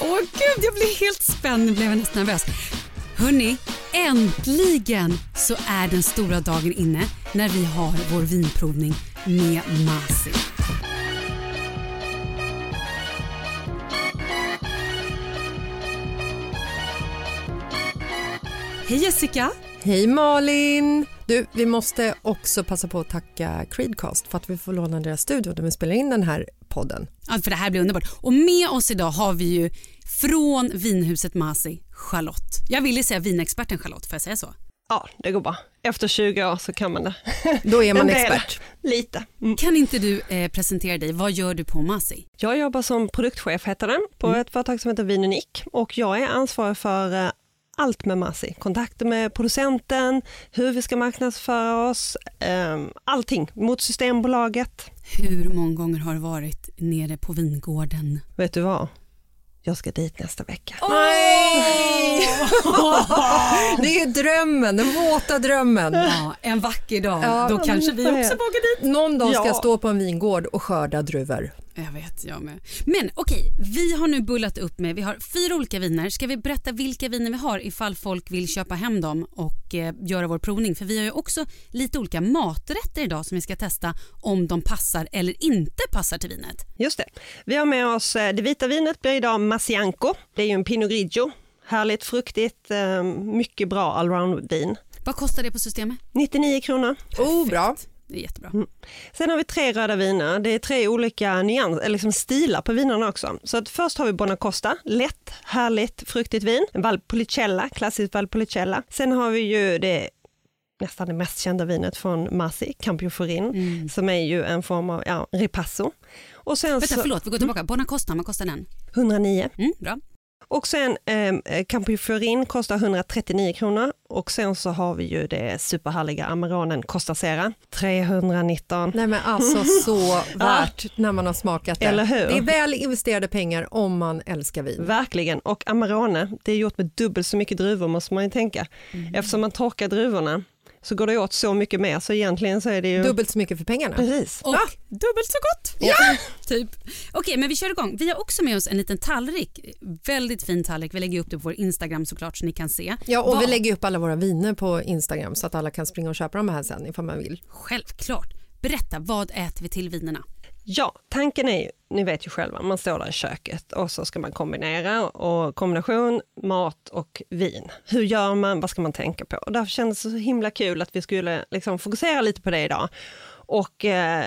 Åh gud, jag blir helt spänd. Nu blev jag nästan nervös. Hörni, äntligen så är den stora dagen inne när vi har vår vinprovning med Masi. Hej Jessica! Hej Malin! Du, vi måste också passa på att tacka Creedcast för att vi får låna deras studio när vi spelar in den här podden. Ja, för det här blir underbart. Och med oss idag har vi ju från vinhuset Masi, Charlotte. Jag ville säga vinexperten Charlotte, får jag säga så? Ja, det går bra. Efter 20 år så kan man det. Då är man expert. Lite. Mm. Kan inte du eh, presentera dig? Vad gör du på Masi? Jag jobbar som produktchef heter det, på ett företag som heter Vin Unik och jag är ansvarig för eh, allt med Masi. Kontakter med producenten, hur vi ska marknadsföra oss, eh, allting mot Systembolaget. Hur många gånger har du varit nere på vingården? Vet du vad? Jag ska dit nästa vecka. Det är drömmen, den våta drömmen. Ja, en vacker dag. Ja, Då kanske vi också åka dit. Någon dag ska Ja. jag stå på en vingård och skörda druvor. Jag vet, jag med. Men okej, vi har nu bullat upp med, vi har fyra olika viner. Ska vi berätta vilka viner vi har ifall folk vill köpa hem dem och eh, göra vår provning? För vi har ju också lite olika maträtter idag som vi ska testa om de passar eller inte passar till vinet. Just det. Vi har med oss eh, det vita vinet blir idag Masianco. Det är ju en Pinot Grigio. Härligt fruktigt, eh, mycket bra allround-vin. Vad kostar det på systemet? 99 kronor. Oh, bra. Det är jättebra. Sen har vi tre röda viner. Det är tre olika nyans, eller liksom stilar på vinerna också. Så att först har vi Bonacosta, lätt, härligt, fruktigt vin. Valpolicella, klassiskt Valpolicella. Sen har vi ju det nästan det mest kända vinet från Masi, Campioforin, Mm. som är ju en form av ja, ripasso. Och sen Vänta, så, förlåt, vi går tillbaka. Bonacosta, vad kostar den? 109. Mm, bra. Och sen eh, Campioforin kostar 139 kronor och sen så har vi ju det superhärliga Amaronen Costa Sera, 319. Nej men alltså så värt när man har smakat det. Eller hur? Det är väl investerade pengar om man älskar vin. Verkligen, och Amarone, det är gjort med dubbelt så mycket druvor måste man ju tänka. Mm. Eftersom man torkar druvorna så går det åt så mycket mer så egentligen så är det ju... Dubbelt så mycket för pengarna. Precis. Och dubbelt så gott. Ja. typ. Okej, men vi kör igång. Vi har också med oss en liten tallrik. Väldigt fin tallrik. Vi lägger upp det på vår Instagram såklart så ni kan se. Ja, och Vad- vi lägger upp alla våra viner på Instagram så att alla kan springa och köpa de här sen ifall man vill. Självklart. Berätta, vad äter vi till vinerna? Ja, tanken är ju, ni vet ju själva, man står där i köket och så ska man kombinera och kombination mat och vin. Hur gör man, vad ska man tänka på? Och därför kändes det så himla kul att vi skulle liksom fokusera lite på det idag. Och eh,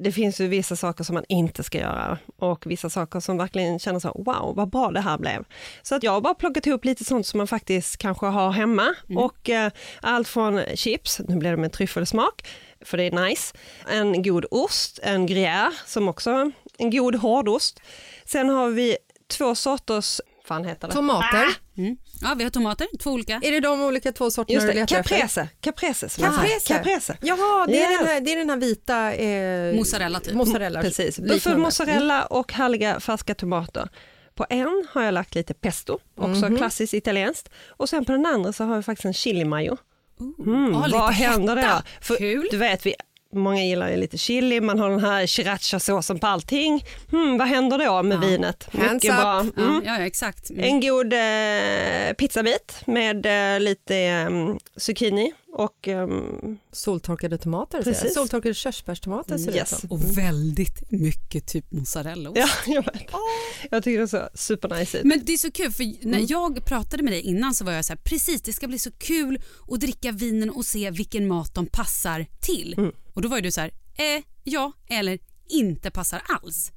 det finns ju vissa saker som man inte ska göra och vissa saker som verkligen känner så, wow vad bra det här blev. Så att jag har bara plockat ihop lite sånt som man faktiskt kanske har hemma och eh, allt från chips, nu blir det med tryffelsmak, för det är nice, en god ost, en gruyère som också en god hårdost. Sen har vi två sorters, fan heter det? Tomater. Mm. Ja, vi har tomater, två olika. Är det de olika två sorterna Just du det, letar efter? caprese, caprese. Caprese. caprese. Jaha, det är, Ja. den här, det är den här vita... Eh, Mozzarella typ. Mozzarella. Precis, liknande. buffelmozzarella och härliga färska tomater. På en har jag lagt lite pesto, också Mhm. klassiskt italienskt. Och sen på den andra så har jag faktiskt en chili mayo. Mm, Ja, lite vad händer då? För Kul. Du vet, vi, många gillar ju lite chili, man har den här srirachasåsen på allting. Mm, vad händer då med vinet? Hands Mycket up. bra. Ja, Mm. ja, ja, exakt. Mm. En god eh, pizzabit med eh, lite eh, zucchini och ehm, Soltorkade tomater. Precis. Soltorkade körsbärstomater ser Yes. Och väldigt mycket typ mozzarella. ja, jag vet. Jag tycker det ser supernice ut. Men det är så kul för när Mm. jag pratade med dig innan så var jag så här, precis det ska bli så kul att dricka vinen och se vilken mat de passar till. Mm. Och då var ju du så här, eh, ja eller inte passar alls.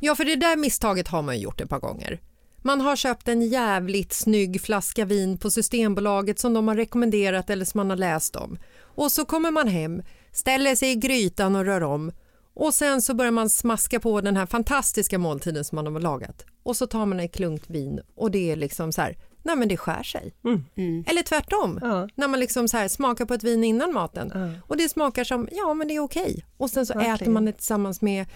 Ja, för det där misstaget har man gjort ett par gånger. Man har köpt en jävligt snygg flaska vin på Systembolaget som de har rekommenderat eller som man har läst om. Och så kommer man hem, ställer sig i grytan och rör om och sen så börjar man smaska på den här fantastiska måltiden som man har lagat. Och så tar man en klunk vin och det är liksom så här, nej men det skär sig. Eller tvärtom, Ja. när man liksom så här smakar på ett vin innan maten och det smakar som, ja men det är okej. Och sen så äter Verkligen. man det tillsammans med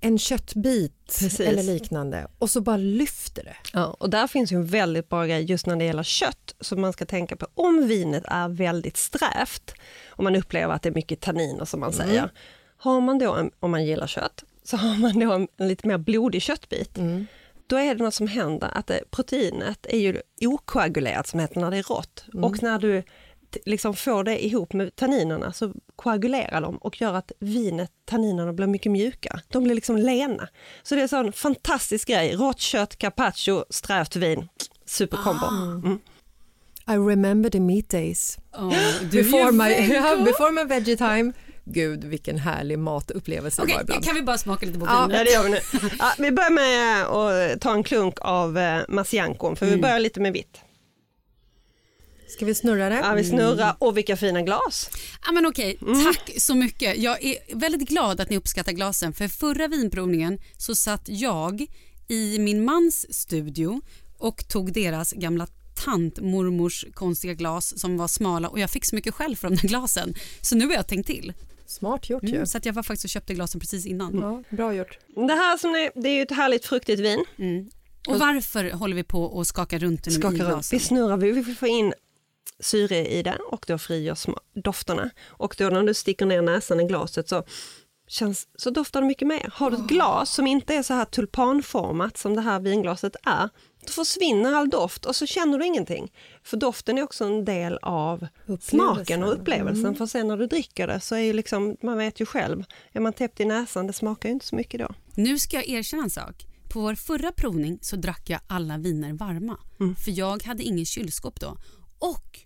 en köttbit Precis. eller liknande och så bara lyfter det. Ja, och där finns ju en väldigt bra grej just när det gäller kött som man ska tänka på. Om vinet är väldigt strävt och man upplever att det är mycket tanniner som man säger. Har man då, en, om man gillar kött, så har man då en, en lite mer blodig köttbit. Då är det något som händer, att det, proteinet är ju okoagulerat som heter när det är rått. Och när du liksom får det ihop med tanninerna så koagulerar de och gör att vinet, tanninerna blir mycket mjukare. De blir liksom lena. Så det är en sån fantastisk grej. Rått kött, carpaccio, strävt vin. Superkombo. Mm. I remember the meat days. Oh, du Before my, before my veggie time. Gud vilken härlig matupplevelse det Okej, var kan vi bara smaka lite på Ja, vinet? Ja, det gör vi nu. Ja, vi börjar med att ta en klunk av eh, Masiancon, för vi börjar lite med vitt. Ska vi snurra det? Ja, vi snurrar, och vilka fina glas. Ja, men okej, Mm. tack så mycket. Jag är väldigt glad att ni uppskattar glasen. För förra vinprovningen så satt jag i min mans studio och tog deras gamla tantmormors konstiga glas som var smala och jag fick så mycket skäll för de där glasen. Så nu har jag tänkt till. Smart gjort ju. Mm, så att jag var faktiskt och köpte glasen precis innan. Ja, bra gjort. Det här som är, det är ju ett härligt fruktigt vin. Och varför håller vi på och skakar runt den i Skakar glasen? Vi snurrar, vi vill få in syre i det och då frigörs dofterna. Och då när du sticker ner näsan i glaset så, känns, så doftar det mycket mer. Har du ett glas som inte är så här tulpanformat som det här vinglaset är, då försvinner all doft och så känner du ingenting. För doften är också en del av smaken och upplevelsen. För sen när du dricker det så är ju liksom, man vet ju själv, är man täppt i näsan, det smakar ju inte så mycket då. Nu ska jag erkänna en sak. På vår förra provning så drack jag alla viner varma. Mm. För jag hade ingen kylskåp då. Och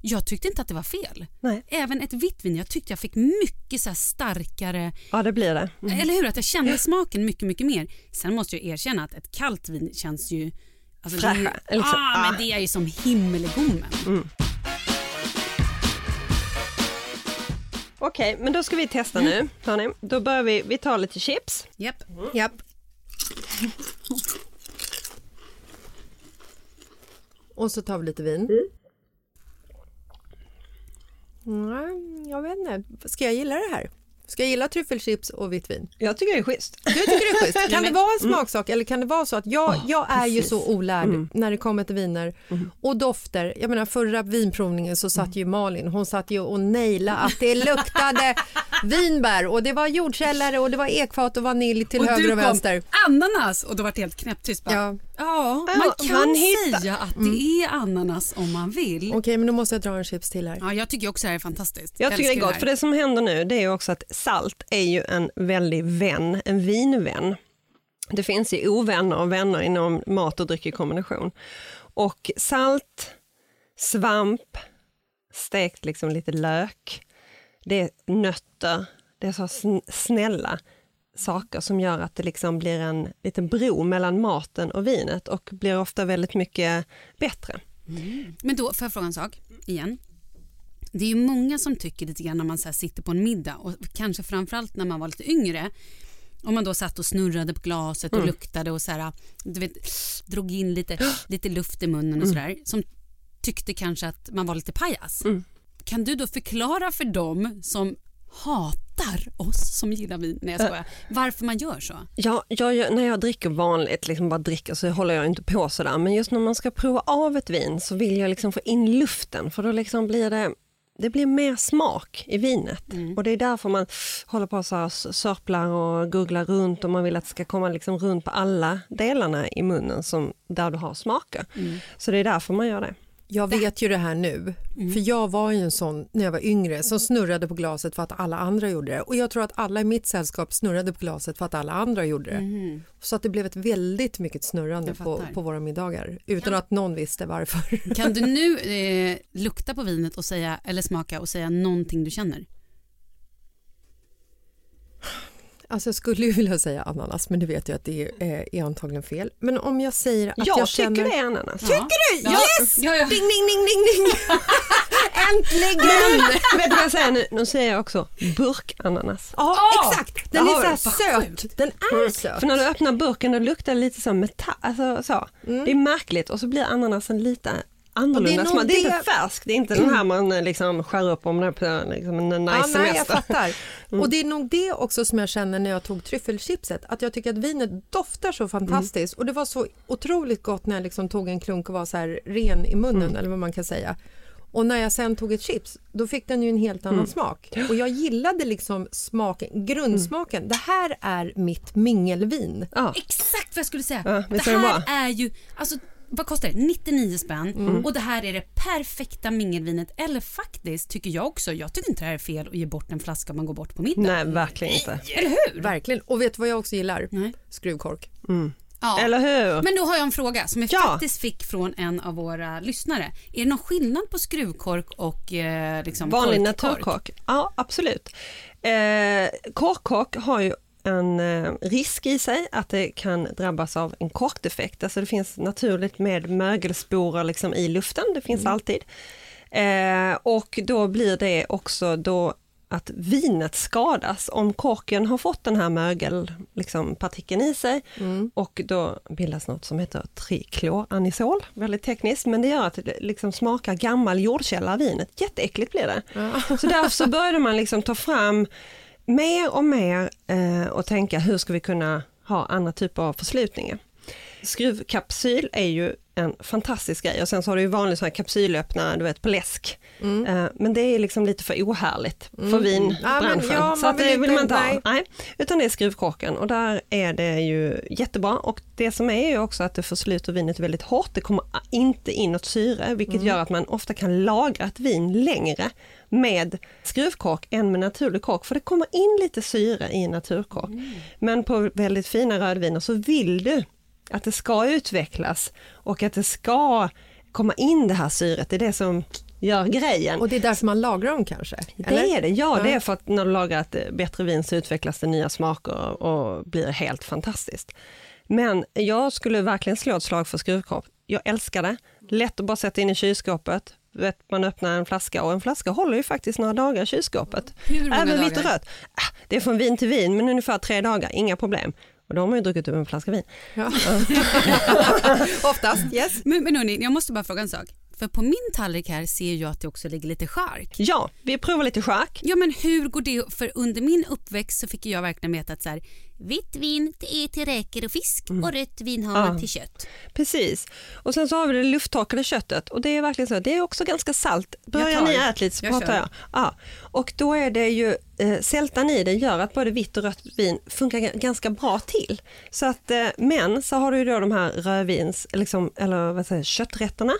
jag tyckte inte att det var fel. Nej. Även ett vitt vin, jag tyckte jag fick mycket så här starkare, Ja, det blir det. eller hur? Att jag kände smaken mycket, mycket mer. Sen måste jag erkänna att ett kallt vin känns ju... Alltså ju Fräschare, liksom. ah, Ah. men det är ju som himmelgommen. Okej, men då ska vi testa nu. Hörni. Då börjar vi, vi tar lite chips. Japp. Japp. Och så tar vi lite vin. Nej, jag vet inte. Ska jag gilla det här? Ska jag gilla tryffelchips och vitt vin? Jag tycker det är schysst. Du tycker det är schysst. Kan det vara en smaksak eller kan det vara så att jag, jag är ju så olärd när det kommer till viner och dofter. Jag menar förra vinprovningen så satt ju Malin, hon satt ju och naila att det luktade vinbär och det var jordkällare och det var ekfat och vanilj till höger och vänster. ananas och då var det helt knäpptyst. bara, Ja. Ja, man kan man säga att det är ananas om man vill. Okej, men då måste jag dra en chips till här. Ja, jag tycker också det här är fantastiskt. Jag tycker det är gott, här. för det som händer nu det är ju också att salt är ju en väldig vän, en vinvän. Det finns ju ovänner och vänner inom mat och dryck i kombination. Och salt, svamp, stekt liksom lite lök, det är nötter, det är så sn- snälla saker som gör att det liksom blir en liten bro mellan maten och vinet och blir ofta väldigt mycket bättre. Men då får jag fråga en sak igen. Det är ju många som tycker lite grann när man så sitter på en middag och kanske framförallt när man var lite yngre om man då satt och snurrade på glaset och luktade och så här, du vet, drog in lite, lite luft i munnen och sådär som tyckte kanske att man var lite pajas. Kan du då förklara för dem som hatar oss som gillar vin, nej jag skojar, varför man gör så? Ja, jag, när jag dricker vanligt, liksom bara dricker så håller jag inte på sådär. Men just när man ska prova av ett vin så vill jag liksom få in luften för då liksom blir det det blir mer smak i vinet och det är därför man håller på så här, sörplar och googlar runt och man vill att det ska komma liksom runt på alla delarna i munnen som, där du har smaker. Så det är därför man gör det. Jag vet ju det här nu, för jag var ju en sån när jag var yngre som snurrade på glaset för att alla andra gjorde det. Och jag tror att alla i mitt sällskap snurrade på glaset för att alla andra gjorde det. Så att det blev ett väldigt mycket snurrande på, på våra middagar utan att någon visste varför. Kan du nu eh, lukta på vinet och säga, eller smaka och säga någonting du känner? Alltså jag skulle ju vilja säga ananas men det vet jag att det är, är antagligen fel. Men om jag säger att jag, Jag, känner... tycker det är ananas. Tycker du? Yes! Ja, ja. Ding, ding, ding, ding, ding! Men, vet du vad jag säger nu? Nu säger jag också burkananas. Ja, Åh! exakt. Den är så söt. Den är söt. För när du öppnar burken då luktar det lite som metall. Alltså, så. Det är märkligt och så blir ananasen lite annorlunda. det är det- inte färsk, det är inte den här man eh, liksom skär upp om det är på liksom en nice Ja, nej, jag semester. fattar. Och det är nog det också som jag känner när jag tog tryffelchipset, att jag tycker att vinet doftar så fantastiskt och det var så otroligt gott när jag liksom tog en klunk och var så här ren i munnen eller vad man kan säga. Och när jag sen tog ett chips, då fick den ju en helt annan smak. Och jag gillade liksom smaken, grundsmaken. Det här är mitt mingelvin. Ja. Exakt vad jag skulle säga. Ja, det är här är ju, alltså vad kostar det? 99 spänn och det här är det perfekta mingelvinet. Eller faktiskt tycker jag också, jag tycker inte det här är fel att ge bort en flaska om man går bort på middag. Nej, verkligen inte. Eller hur? Verkligen. Och vet du vad jag också gillar? Nej. Skruvkork. Ja. Eller hur? Men då har jag en fråga som jag Ja. faktiskt fick från en av våra lyssnare. Är det någon skillnad på skruvkork och eh, liksom Vanlig korkkork? naturkork? Ja, absolut. Eh, korkkork har ju en eh, risk i sig att det kan drabbas av en korkdefekt. Alltså det finns naturligt med mögelsporer liksom i luften, det finns alltid. Eh, och då blir det också då att vinet skadas om korken har fått den här mögelpartikeln liksom, partikeln i sig och då bildas något som heter trikloranisol, väldigt tekniskt, men det gör att det liksom smakar gammal jordkälla vinet. Jätteäckligt blir det. Så därför så började man liksom ta fram mer och mer eh, och tänka hur ska vi kunna ha andra typer av förslutningar. Skruvkapsyl är ju en fantastisk grej och sen så har du ju vanlig sån här kapsylöppnare, du vet på läsk. Eh, men det är liksom lite för ohärligt för vinbranschen. Ja, ja, så att det vill man inte ha. nej. Utan det är skruvkorken och där är det ju jättebra och det som är ju också att det försluter vinet väldigt hårt. Det kommer inte in något syre vilket gör att man ofta kan lagra ett vin längre med skruvkork än med naturlig kork för det kommer in lite syre i naturkork. Men på väldigt fina rödviner så vill du att det ska utvecklas och att det ska komma in det här syret. Det är det som gör grejen. Och det är därför man lagrar dem kanske? Det är det, ja, det Ja. är för att när du lagar ett eh, bättre vin så utvecklas det nya smaker och blir helt fantastiskt. Men jag skulle verkligen slå ett slag för skruvkork. Jag älskar det. Lätt att bara sätta in i kylskåpet, vet, man öppnar en flaska och en flaska håller ju faktiskt några dagar i kylskåpet. Hur många Även och rött. Ah, Det är från vin till vin, men ungefär tre dagar, inga problem. Och då har man ju druckit upp en flaska vin. Ja. Oftast, yes. Men, men hörni, jag måste bara fråga en sak. För på min tallrik här ser jag att det också ligger lite chark. Ja, vi provar lite chark. Ja men hur går det? För under min uppväxt så fick jag verkligen veta att så här, vitt vin det är till räkor och fisk och rött vin har man Ja. till kött. Precis. Och sen så har vi det lufttorkade köttet och det är verkligen så, det är också ganska salt. Börjar ni äta lite så Jag pratar kör. jag. Ja. Och då är det ju, eh, sältan i det gör att både vitt och rött vin funkar ga- ganska bra till. Så att, eh, men så har du ju då de här rödvins, liksom, eller vad säger kötträtterna.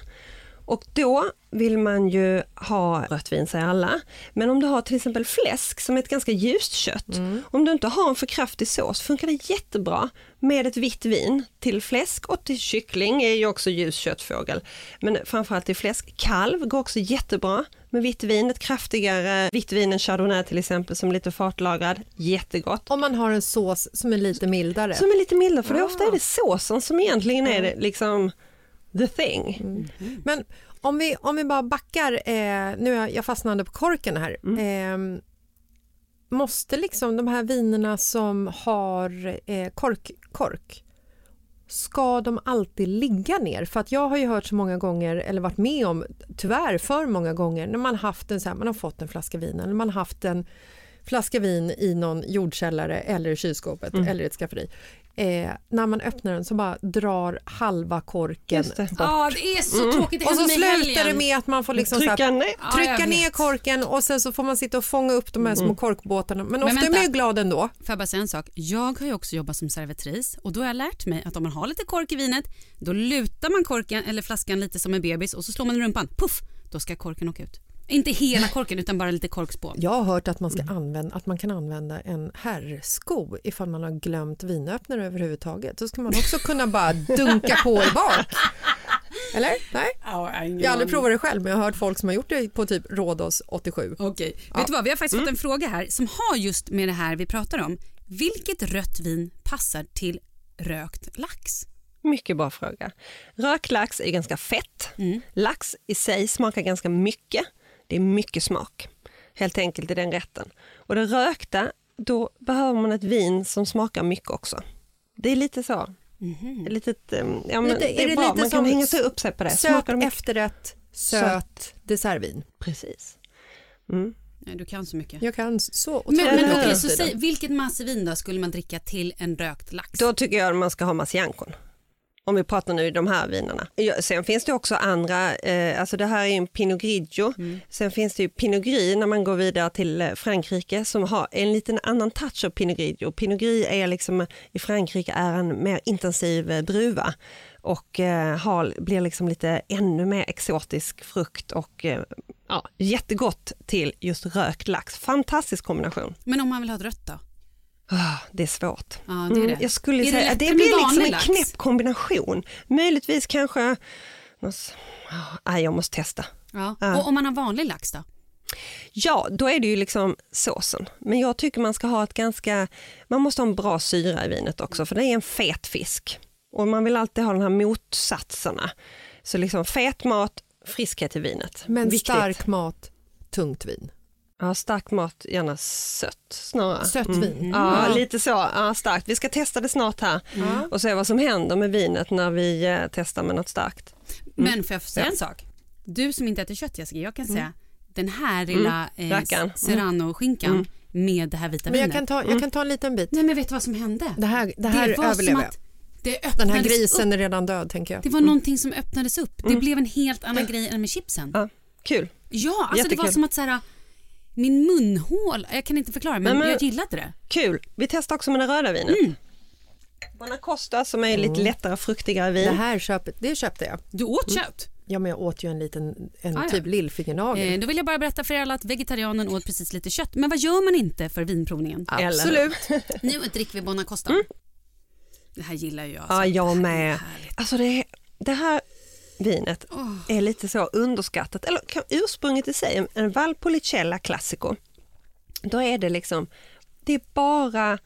Och då vill man ju ha rött vin säger alla. Men om du har till exempel fläsk som är ett ganska ljust kött. Om du inte har en för kraftig sås funkar det jättebra med ett vitt vin till fläsk och till kyckling är ju också ljus köttfågel. Men framförallt till fläsk. Kalv går också jättebra med vitt vin. Ett kraftigare vitt vin än chardonnay till exempel som är lite fartlagrad. Jättegott. Om man har en sås som är lite mildare. Som är lite mildare för det ofta är det såsen som egentligen är det, liksom the thing. Men om vi, om vi bara backar, eh, nu är jag, fastnade på korken här. Eh, måste liksom de här vinerna som har eh, kork, kork, ska de alltid ligga ner? För att jag har ju hört så många gånger, eller varit med om, tyvärr för många gånger, när man haft en så här, man har fått en flaska vin eller man haft en flaska vin i någon jordkällare eller i kylskåpet eller i ett skafferi. Eh, när man öppnar den så bara drar halva korken Just det. bort. Ja det är så tråkigt, det Och så slutar det med att man får liksom så Trycka här, ner. Trycka ner vet. korken och sen så får man sitta och fånga upp de här små korkbåtarna. Men, ofta är man ju glad ändå. Får jag bara säga en sak? Jag har ju också jobbat som servitris och då har jag lärt mig att om man har lite kork i vinet då lutar man korken eller flaskan lite som en bebis och så slår man i rumpan. Puff! Då ska korken åka ut. Inte hela korken utan bara lite korkspån. Jag har hört att man, ska använda, att man kan använda en herrsko ifall man har glömt vinöppnare överhuvudtaget. Så ska man också kunna bara dunka på i bak. Eller? Nej? Jag har aldrig provat det själv men jag har hört folk som har gjort det på typ Rhodos 87. Okej, vet du vad? Vi har faktiskt fått en fråga här som har just med det här vi pratar om. Vilket rött vin passar till rökt lax? Mycket bra fråga. Röklax är ganska fett. Mm. Lax i sig smakar ganska mycket. Det är mycket smak, helt enkelt i den rätten. Och det rökta, då behöver man ett vin som smakar mycket också. Det är lite så. Ett litet, eh, ja, men Lite- det är är, det bra, lite man som kan hänga sig upp sig på det. Söt efterrätt, söt dessertvin. Precis. Mm. Nej, du kan så mycket. Jag kan så Men, men okej, om så säg, vilket massvin då skulle man dricka till en rökt lax? Då tycker jag att man ska ha Masiancon. Om vi pratar nu i de här vinerna. Sen finns det också andra, eh, alltså det här är ju en Pinot Grigio. Sen finns det ju Pinot Gris när man går vidare till eh, Frankrike som har en liten annan touch av Pinot Grigio. Pinot Gris är liksom, i Frankrike är en mer intensiv eh, druva och eh, har, blir liksom lite ännu mer exotisk frukt och eh, ja, jättegott till just rökt lax. Fantastisk kombination. Men om man vill ha ett rött då? Ah, det är svårt. Ja, det är det. Jag skulle Är det säga det med blir liksom en lax? knäpp kombination. Möjligtvis kanske... ah, jag måste testa. Ja. Ja. Och om man har vanlig lax då? Ja, då är det ju liksom såsen. Men jag tycker man ska ha ett ganska... Man måste ha en bra syra i vinet också, för det är en fet fisk. Och man vill alltid ha de här motsatserna. Så liksom fet mat, friskhet i vinet. Men Viktigt. stark mat, tungt vin. Ja, stark mat, gärna sött snarare. Sött Mm. vin. Ja, lite så. Ja, starkt. Vi ska testa det snart här och se vad som händer med vinet när vi eh, testar med något starkt. Men får jag säga en sak? Du som inte äter kött Jessica, jag kan säga den här lilla eh. Mm. serrano-skinkan med det här vita Men jag vinet. kan, ta, jag kan ta en liten bit. Nej men vet du vad som hände? Det här, det här var som överlever jag. att det Den här grisen upp. är redan död tänker jag. Det var någonting som öppnades upp. Det blev en helt annan grej än med chipsen. Ja, kul. Ja, alltså det var Jättekul. som att så här, min munhål, jag kan inte förklara men, men- jag gillade det. Kul. Vi testar också med det röda vinet. Mm. Buonacosta som är lite lättare fruktigare vin. Det här köpet, det köpte jag. Du åt kött. Ja, men jag åt ju en liten en Ah, ja. typ lillfingernagel. Eh, då vill jag bara berätta för er alla att vegetarianen åt precis lite kött. Men vad gör man inte för vinprovningen? Absolut. Nu dricker vi Bonacosta. Det här gillar ju jag. Alltså. Mm. Ja, jag Det med. härligt. Alltså det, det här vinet är lite så underskattat, eller kan- ursprunget i sig, en- Valpolicella Classico. Då är det liksom, det är bara,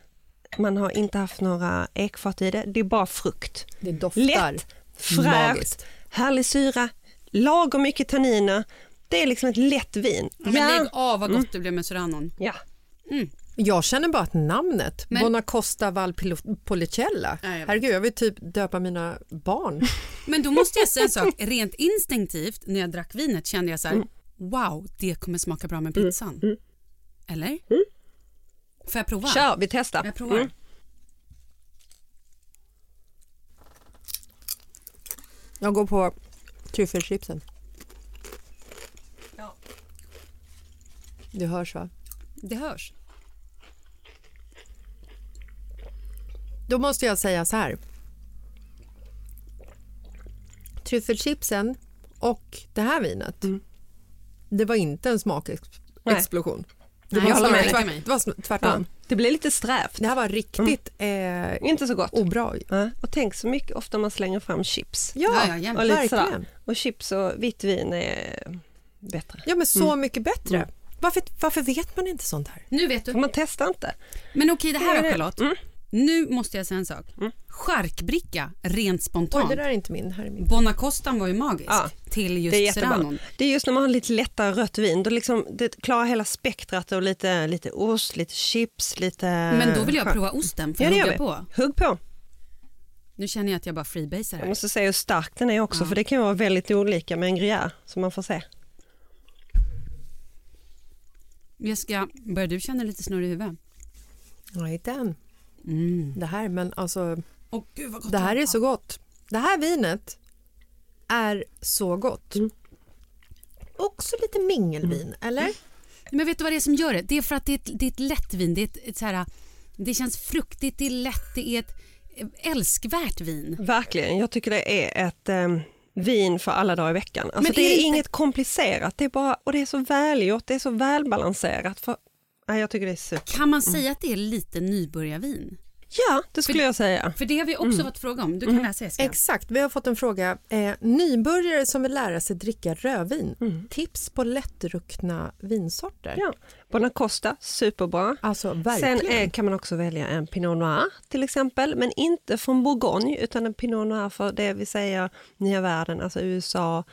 man har inte haft några ekfat i det, det är bara frukt. Det doftar Lätt, fräscht, magiskt. härlig syra, lagom mycket tanniner, Det är liksom ett lätt vin. Ja, men lägg av vad gott det blev med Suranon. Ja. Jag känner bara att namnet, Men- Bonacosta Valpolicella, Ja, herregud jag vill typ döpa mina barn. Men då måste jag säga en sak, rent instinktivt när jag drack vinet kände jag så här, wow, det kommer smaka bra med pizzan. Eller? Får jag prova? Kör, vi testar. Jag provar. Mm. Jag går på tryffelchipsen. Det hörs va? Det hörs. Då måste jag säga så här. Tryffelchipsen och det här vinet, det var inte en smakexplosion. Det Nej, var, med. tvärt, det var tvärtom. Det blir lite strävt. Det här var riktigt eh, Inte så gott. obra. Ja. Och tänk så mycket ofta man slänger fram chips. Ja, Ja, ja, och lite verkligen. sådär. Och chips och vitt vin är bättre. Ja, men så mycket bättre. Varför, varför vet man inte sånt här? Nu vet För du. man testar inte. Men okej, det här Ja, då Charlotte. Nu måste jag säga en sak. Charkbricka, rent Oj, spontant. det där är inte min. Här är min. Bonacostan var ju magisk Ja, till just Det är. Serranon. Det är just när man har lite lättare rött vin, då liksom, det klarar hela spektrat och lite, lite ost, lite chips, lite... Men då vill jag prova osten, för Ja, det jag gör hugga vi. på. Hugg på. Nu känner jag att jag bara freebasar Jag måste säga hur stark den är också, för det kan vara väldigt olika med en gruyère, så man får se. Jessica, börjar du känna lite snurr i huvudet? Nej, den. Mm. Det här, men alltså, Åh gud vad gott det här är så gott. Det här vinet är så gott. Också lite mingelvin, eller? Men vet du vad det är som gör det? Det är för att det är ett, det är ett lätt vin. Det, är ett, ett så här, det känns fruktigt, det är lätt, det är ett eh, älskvärt vin. Verkligen, jag tycker det är ett eh, vin för alla dagar i veckan. Alltså Men det är är, det inte- inget komplicerat, det är bara, och det är så välgjort, det är så välbalanserat. För, nej, jag tycker det är super. Kan man säga att det är lite nybörjarvin? Ja, det skulle jag säga. För det har vi också Mm. fått fråga om. Du kan läsa Jessica. Exakt, vi har fått en fråga. Eh, nybörjare som vill lära sig dricka rödvin. Tips på lättruckna vinsorter? Ja. Bonacosta, superbra. Alltså verkligen. Sen är, kan man också välja en Pinot Noir till exempel, men inte från Bourgogne utan en Pinot Noir för det vi säger nya världen, alltså USA,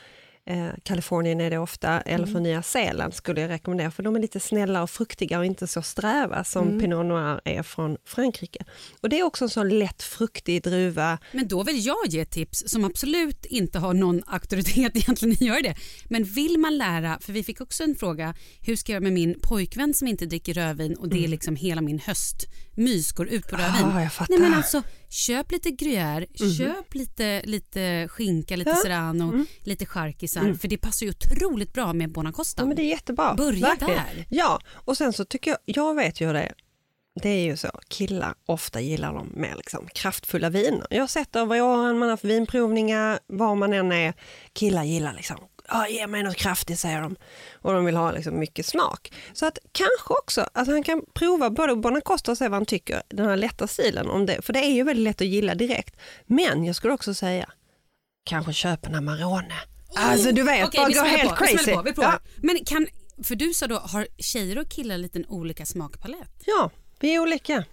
eh, Kalifornien är det ofta, eller Mm. från Nya Zeeland skulle jag rekommendera för de är lite snällare och fruktiga och inte så sträva som Mm. Pinot Noir är från Frankrike. Och det är också en sån lätt fruktig druva. Men då vill jag ge tips som absolut inte har någon auktoritet egentligen att göra det. Men vill man lära, för vi fick också en fråga, hur ska jag göra med min pojkvän som inte dricker rödvin och det är liksom hela min höstmys går ut på rödvin. Ah. Nej men alltså, köp lite gruyère, köp lite, lite skinka, lite serrano, lite charkisar, för det passar ju otroligt bra med Bonacosta. Ja, men det är jättebra. Börja Verkligen. där. Ja, och sen så tycker jag, jag vet ju hur det är. Det är ju så, killar ofta gillar de mer liksom kraftfulla viner. Jag har sett över åren, man har haft vinprovningar, var man än är, killar gillar liksom, ja, ge mig något kraftigt säger de. Och de vill ha liksom mycket smak. Så att kanske också, alltså han kan prova både Bonacosta och se vad han tycker, den här lätta stilen, om det, för det är ju väldigt lätt att gilla direkt. Men jag skulle också säga, kanske köp en Amarone. Alltså du vet, Okej, bara gå helt på, crazy. på. Ja. Men kan, för du sa då, har tjejer och killar lite olika smakpalett? Ja, vi är olika.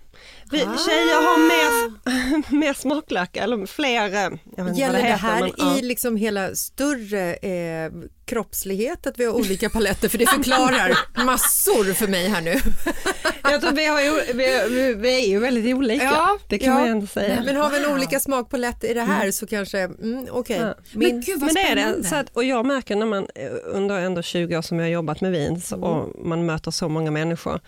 Vi, Ah. Tjejer har mer, mer smaklökar, eller fler... eh, Jag vet inte vad Gäller det, heter, här men, ja. i liksom hela större eh, kroppslighet att vi har olika paletter? För det förklarar massor för mig här nu. Jag tror vi, har, ju- vi, vi, vi är ju väldigt olika, Ja, det kan ja. man ju ändå säga. Men har vi en olika smakpalett i det här så kanske, mm, okej. Ja. Min- Men gud vad Men det är det. Så att, och jag märker när man eh, under ändå 20 år som jag har jobbat med vin så, och man möter så många människor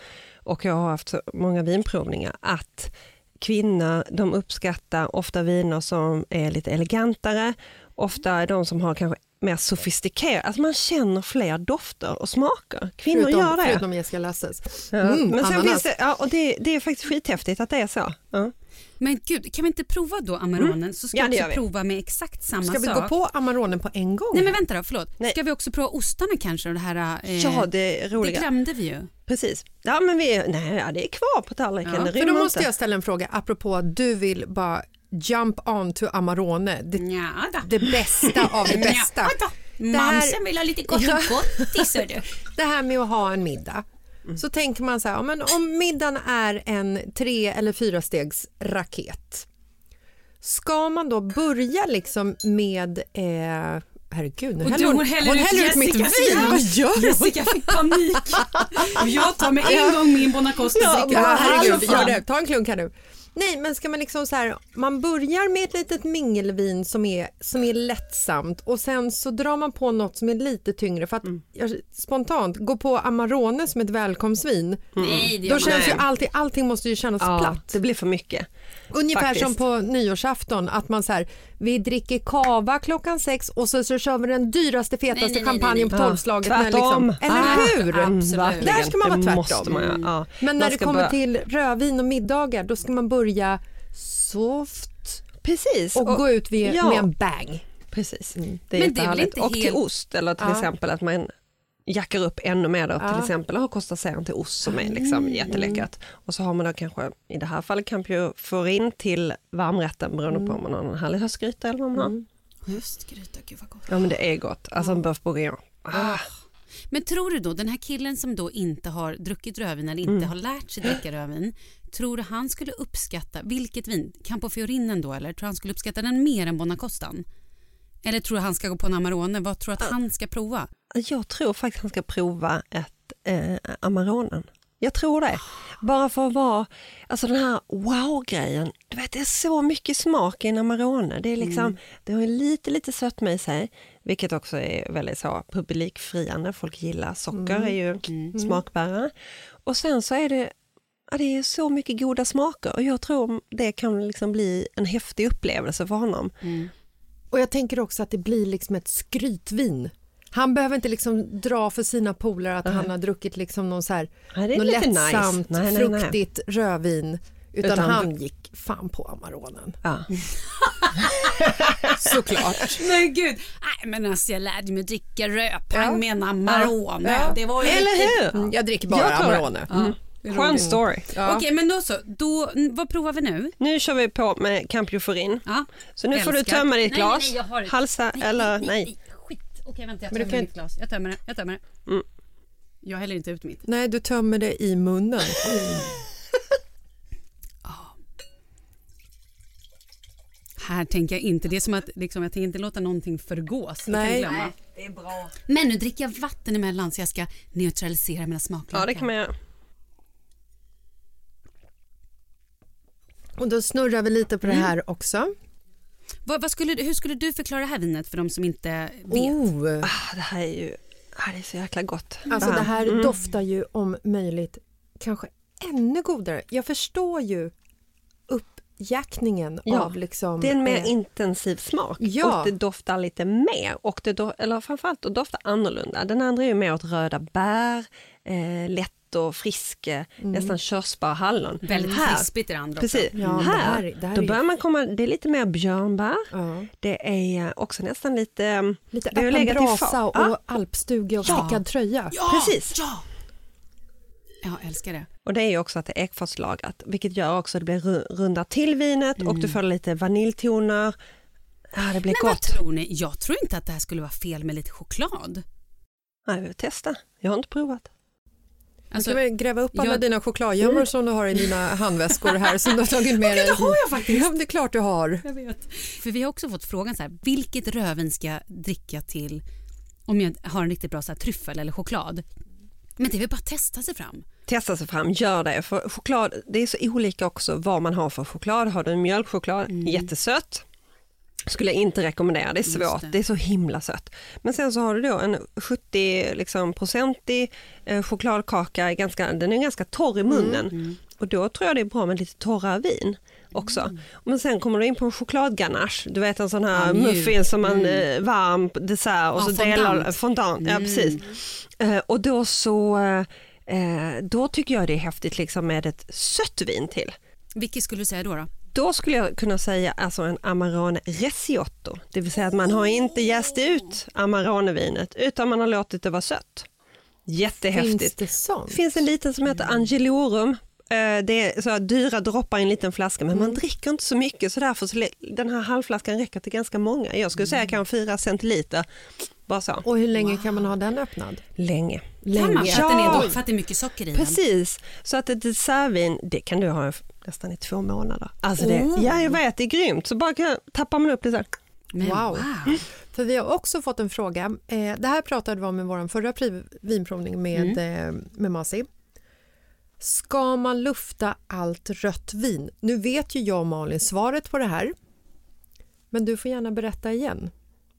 och jag har haft så många vinprovningar att kvinnor de uppskattar ofta viner som är lite elegantare, ofta de som har kanske mer sofistikerat, alltså man känner fler dofter och smaker. Kvinnor förutom, gör det. Förutom Jessica Lasses. Ja. Mm, Men sen ananas. finns det, ja, och det, det är faktiskt skithäftigt att det är så. Ja. Men gud, kan vi inte prova då Amaronen så ska Mm. Ja, vi också vi. prova med exakt samma Ska vi sak. gå på Amaronen på en gång? Nej men vänta då, förlåt. Nej. Ska vi också prova ostarna kanske? och Det här, eh, ja, det är det roliga. glömde vi ju. Precis. Ja, men vi, nej, ja, det är kvar på tallriken. Ja, det För då måste inte. jag ställa en fråga apropå att du vill bara jump on to Amarone. Det, Ja, då. det bästa av det bästa. Det här- Mamsen vill ha lite gott Ja. Det här med att ha en middag. Så tänker man så här, ja, men om middagen är en tre eller fyra stegs raket. Ska man då börja liksom med eh, herregud, nu häller hon, hon häller hon ut häller ut mitt vin. Vad gör hon? Jessica fick panik. Jag tar med en gång min Bonacoste Ja, herregud, Alltså, gör fan. det. Ta en klunk här nu. Nej, men ska man liksom så här, man börjar med ett litet mingelvin som är, som är lättsamt och sen så drar man på något som är lite tyngre för att jag, spontant gå på Amarone som ett välkomstvin. Nej, det Då känns ju inte. allting, allting måste ju kännas Ja, platt. det blir för mycket. Ungefär faktiskt. som på nyårsafton att man så här, vi dricker kava klockan sex och så, så kör vi den dyraste fetaste Nej, champagnen på tolvslaget. Ja, när Liksom, tvärtom. eller Ah, hur? absolut. Där ska man vara Det tvärtom. måste man, ja. Men när Man det kommer börja- till rödvin och middagar då ska man börja soft Precis. och, gå ut vid, ja. med en bang. Precis. Det är Men det är väl inte Och till helt- ost eller till Ja. exempel att man jackar upp ännu mer då, till exempel har kostar till ost som är liksom jätteläckert. Och så har man då kanske, i det här fallet kanske får in till varmrätten beroende på om man har en härlig höstgryta eller vad man har. Höstgryta, gud vad gott. Ja men det är gott, alltså en boeuf bourguignon. Ah, Men tror du då, den här killen som då inte har druckit rödvin eller inte har lärt sig dricka rödvin, tror du han skulle uppskatta, vilket vin, Campo Fiorinen då eller? Tror han skulle uppskatta den mer än Bonacostan? Eller tror du han ska gå på en Amarone? Vad tror du att han ska prova? jag tror faktiskt han ska prova ett eh, Amaronen. Jag tror det. Bara för att vara, alltså den här wow-grejen. Du vet det är så mycket smak i en Amarone. Det är liksom, det har lite, lite sötma i sig. Vilket också är väldigt så publikfriande. Folk gillar socker, är ju smakbärare. Och sen så är det, ja, det är så mycket goda smaker. Och jag tror det kan liksom bli en häftig upplevelse för honom. Och jag tänker också att det blir liksom ett skrytvin. Han behöver inte liksom dra för sina polare att han har druckit liksom någon så här, Nej, lite nice. lättsamt, Nej, nej, nej. fruktigt rödvin. Utan, Utan- han gick fan på Amaronen. Ja. Såklart. Men gud, nej men alltså jag lärde mig dricka rödpang med en Amarone. Ja. Det var ju Eller hur? Mm, Jag dricker bara Jag tror det. Skön story. Okej men då så, då, vad provar vi nu? Nu kör vi på med Campioforin. Ja. Så nu får du Älskar. tömma ditt Nej, glas. nej, jag har ett- Halsa eller nej. Skit. Okej vänta jag Men tömmer kan- mitt glas. Jag tömmer det. Jag tömmer det. Mm. Jag häller inte ut mitt. Nej, du tömmer det i munnen. Här tänker jag inte, det är som att liksom, jag tänker inte låta någonting förgås. Det Nej. glömma. Det är bra. Men nu dricker jag vatten emellan så jag ska neutralisera mina smaklökar. Ja det kan man göra. Och då snurrar vi lite på det här också. vad, vad skulle, hur skulle du förklara det här vinet för de som inte vet? Oh. Ah, det här är ju ah, det är så jäkla gott. Alltså det här Mm. doftar ju om möjligt kanske ännu godare. Jag förstår ju uppjackningen Ja, av liksom... Det är en mer eh, intensiv smak Ja. och det doftar lite mer och det do, eller framförallt det doftar annorlunda. Den andra är ju mer åt röda bär, eh, lätt och frisk, eh, nästan körsbär och hallon. Väldigt här, krispigt i det andra Precis, Ja, men det här, här är- det här då börjar man komma, det är lite mer björnbär, Ja. det är också nästan lite... Lite det har öppen brasa och Ja. alpstuga och Ja. stickad tröja. Ja, Precis. Ja! Jag älskar det. Och det är ju också att det är ekfatslagrat, vilket gör också att det blir ru- rundar till vinet och du får lite vaniljtoner. Ja, det blir Mm. Men vad gott. tror ni? Jag tror inte att det här skulle vara fel med lite choklad. Nej, vi vill testa. Jag har inte provat. Alltså, Ska vi gräva upp alla jag- dina chokladgömmor som du har i dina handväskor här som du har tagit med dig? det har jag faktiskt. Ja, det är klart du har. Jag vet. För vi har också fått frågan så här, vilket rödvin ska jag dricka till om jag har en riktigt bra så här, tryffel eller choklad? Men det är väl bara att testa sig fram. Testa sig fram, gör det. För choklad, det är så olika också vad man har för choklad. Har du mjölkchoklad, jättesött. Skulle jag inte rekommendera, det är svårt, det. det. är så himla sött. Men sen så har du då en 70 liksom, procentig eh, chokladkaka, ganska, den är ganska torr i munnen. Och då tror jag det är bra med lite torrare vin också. Men sen kommer du in på en chokladganache, du vet en sån här Ja, mjuk. muffin som man eh, varm dessert och Ja, så fondant. delar fondant. Ja, precis. Eh, och då så eh, då tycker jag det är häftigt liksom med ett sött vin till. Vilket skulle du säga då? då? Då skulle jag kunna säga alltså en Amarone Resiotto, det vill säga att man har inte jäst ut Amarone-vinet utan man har låtit det vara sött. Finns Jättehäftigt. det sånt? Finns en liten som heter Angelorum. Eh, Det är så här dyra droppar i en liten flaska men man dricker inte så mycket så därför så den här halvflaskan räcker till ganska många. Jag skulle säga kanske fyra centiliter. Bara så. Och hur länge kan man ha den öppnad? Länge. Kan man? För, att den är, för att det är mycket socker i den? Precis, så att ett dessertvin det kan du ha nästan i två månader. Alltså det, Ja jag vet, det är grymt. Så bara kan- tappar man upp det så här. Men Wow. För vi har också fått en fråga. Eh, det här pratade vi om i vår förra vinprovning med, eh, med Masi. Ska man lufta allt rött vin? Nu vet ju jag och Malin svaret på det här. Men du får gärna berätta igen.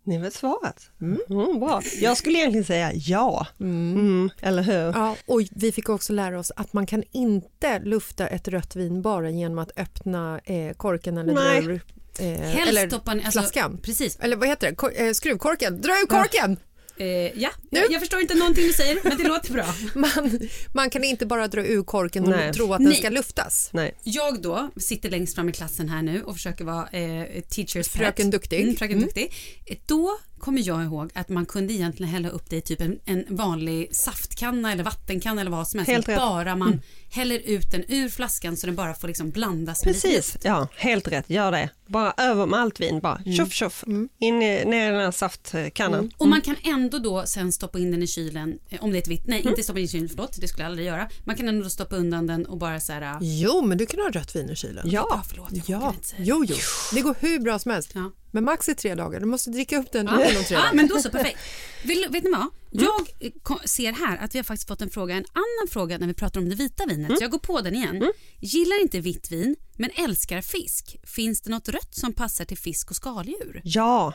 Ni har väl svarat? Mm, bra. Jag skulle egentligen säga ja. Mm, eller hur? Ja, och vi fick också lära oss att man kan inte lufta ett rött vin bara genom att öppna eh, korken eller dra Nej. ur eh, Helst eller stoppa ner- alltså, flaskan. precis. Eller vad heter det? Kor- eh, skruvkorken. Dra ur korken! Eh, ja, jag, jag förstår inte någonting du säger, men det låter bra. Man, man kan inte bara dra ur korken och Nej. tro att den Nej. ska luftas. Nej. Jag då sitter längst fram i klassen här nu och försöker vara eh, teachers pet. Fröken Duktig. Mm, fröken Mm. Duktig. Eh, Då kommer jag ihåg att man kunde egentligen hälla upp det i typ en, en vanlig saftkanna eller vattenkanna eller vad som helst. Helt rätt. bara man häller ut den ur flaskan så den bara får liksom blandas med lite Precis, ja, helt rätt. Gör det. Bara över med allt vin, bara Mm. tjoff tjoff, in i, ner i den här saftkannan. Och man kan ändå då sen stoppa in den i kylen, eh, om det är ett vitt, nej inte stoppa in i kylen, förlåt, det skulle jag aldrig göra. Man kan ändå stoppa undan den och bara så här, äh, Jo, men du kan ha rött vin i kylen. Ja, förlåt, jag Ja, jo, jo. Det går hur bra som helst. Ja. Men max i tre dagar. Du måste dricka upp den Ja, inom tre ja, dagar. men då så, perfekt. Vill, vet ni vad? Jag eh, ko- ser här att vi har faktiskt fått en fråga, en annan fråga när vi pratar om det vita vinet, så jag går på den igen. Gillar inte vitt vin, men älskar fisk. Finns det något rött som passar till fisk och skaldjur? Ja.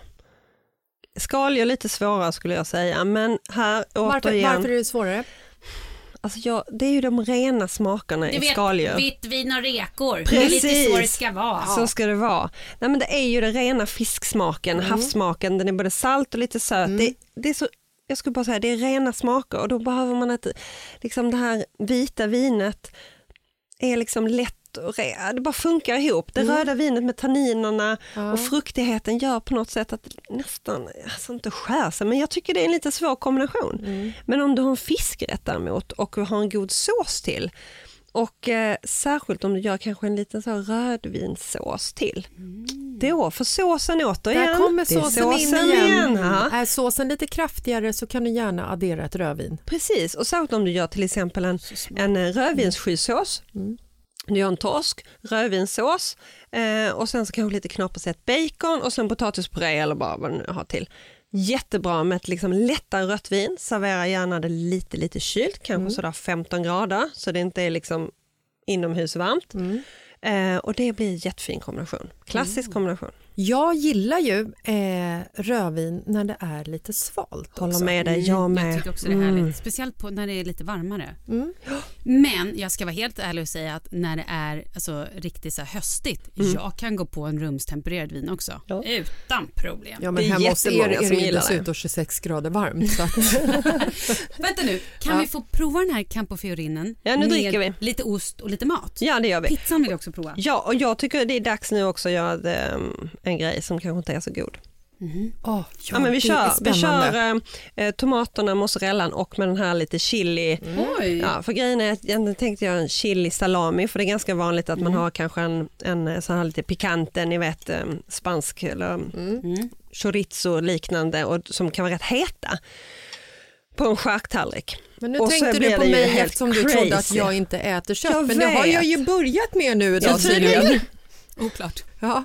Skaldjur lite svårare skulle jag säga, men här Varför, återigen, varför är det svårare? Alltså jag, det är ju de rena smakerna i skaldjur. vitt vin och rekor. Precis. ska vara. Så ska det vara. Nej, men det är ju den rena fisksmaken, Mm. havssmaken, den är både salt och lite söt. Det, det är så, jag skulle bara säga, det är rena smaker och då behöver man ett, liksom det här vita vinet är liksom lätt och re, det bara funkar ihop. Det Mm. röda vinet med tanninerna och fruktigheten gör på något sätt att nästan, alltså inte skär sig, men jag tycker det är en lite svår kombination. Mm. Men om du har en fiskrätt däremot och har en god sås till och eh, särskilt om du gör kanske en liten så här rödvinssås till. Då, för såsen återigen. Där kommer är såsen, in såsen igen. Ja. Är såsen lite kraftigare så kan du gärna addera ett rödvin. Precis, och särskilt om du gör till exempel en, en eh, rödvinsskysås. Du gör en torsk, rödvinssås eh, och sen så kanske lite knapersett bacon och sen potatispuré eller bara vad du nu har till. Jättebra med ett liksom lättare rött vin. Servera gärna det lite, lite kylt, kanske sådär 15 grader så det inte är liksom inomhusvarmt. Eh, och det blir en jättefin kombination. Klassisk kombination. Jag gillar ju eh, rödvin när det är lite svalt. Håller också. med dig, jag Jag med. tycker också det är härligt. Speciellt på, när det är lite varmare. Men jag ska vara helt ärlig och säga att när det är alltså, riktigt så här höstigt, jag kan gå på en rumstempererad vin också. Ja. Utan problem. Ja, men Det är hemma hos er är det som ju gillar det. dessutom 26 grader varmt. Så att, Vänta nu, kan vi få prova den här Campofiorinen Ja, nu med dricker vi. lite ost och lite mat? Ja, det gör vi. Pizzan vill jag också prova. Ja, och jag tycker det är dags nu också att göra ehm, en grej som kanske inte är så god. Åh, Ja, men vi kör, vi kör eh, tomaterna, mozzarellan och med den här lite chili. Oj! Ja, för grejen är att jag tänkte göra en chili salami för det är ganska vanligt att man har kanske en, en sån här lite pikante, ni vet eh, spansk eller Mm. chorizo liknande och som kan vara rätt heta på en charktallrik. Men nu Och tänkte du på mig eftersom du trodde att crazy. jag inte äter kött. Jag men det har vet. jag ju börjat med nu idag Ja, tydligen. Oklart. Ja.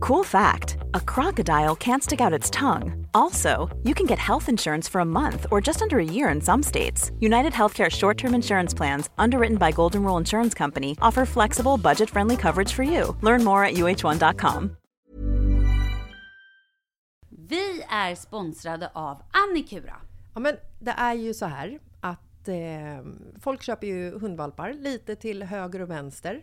Cool fact a crocodile can't stick out its tongue. Also, you can get health insurance for a month or just under a year in some states. United Healthcare short term insurance plans, underwritten by Golden Rule Insurance Company, offer flexible, budget friendly coverage for you. Learn more at uh1.com. Vi är sponsrade av Annikura. Ja, men det är ju så här att eh, folk köper ju hundvalpar lite till höger och vänster.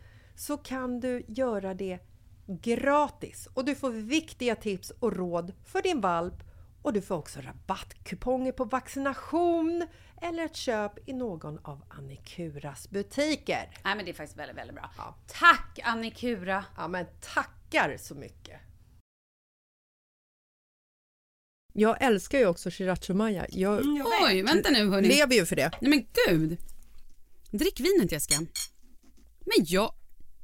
så kan du göra det gratis och du får viktiga tips och råd för din valp och du får också rabattkuponger på vaccination eller ett köp i någon av Annikuras butiker. Nej men det är faktiskt väldigt, väldigt bra. Ja. Tack Annikura! Ja, men tackar så mycket! Jag älskar ju också Shiracho Maya. Jag Oj, vänta nu hörni. lever ju för det. Nej men gud. Drick vinet Jessica. Men jag,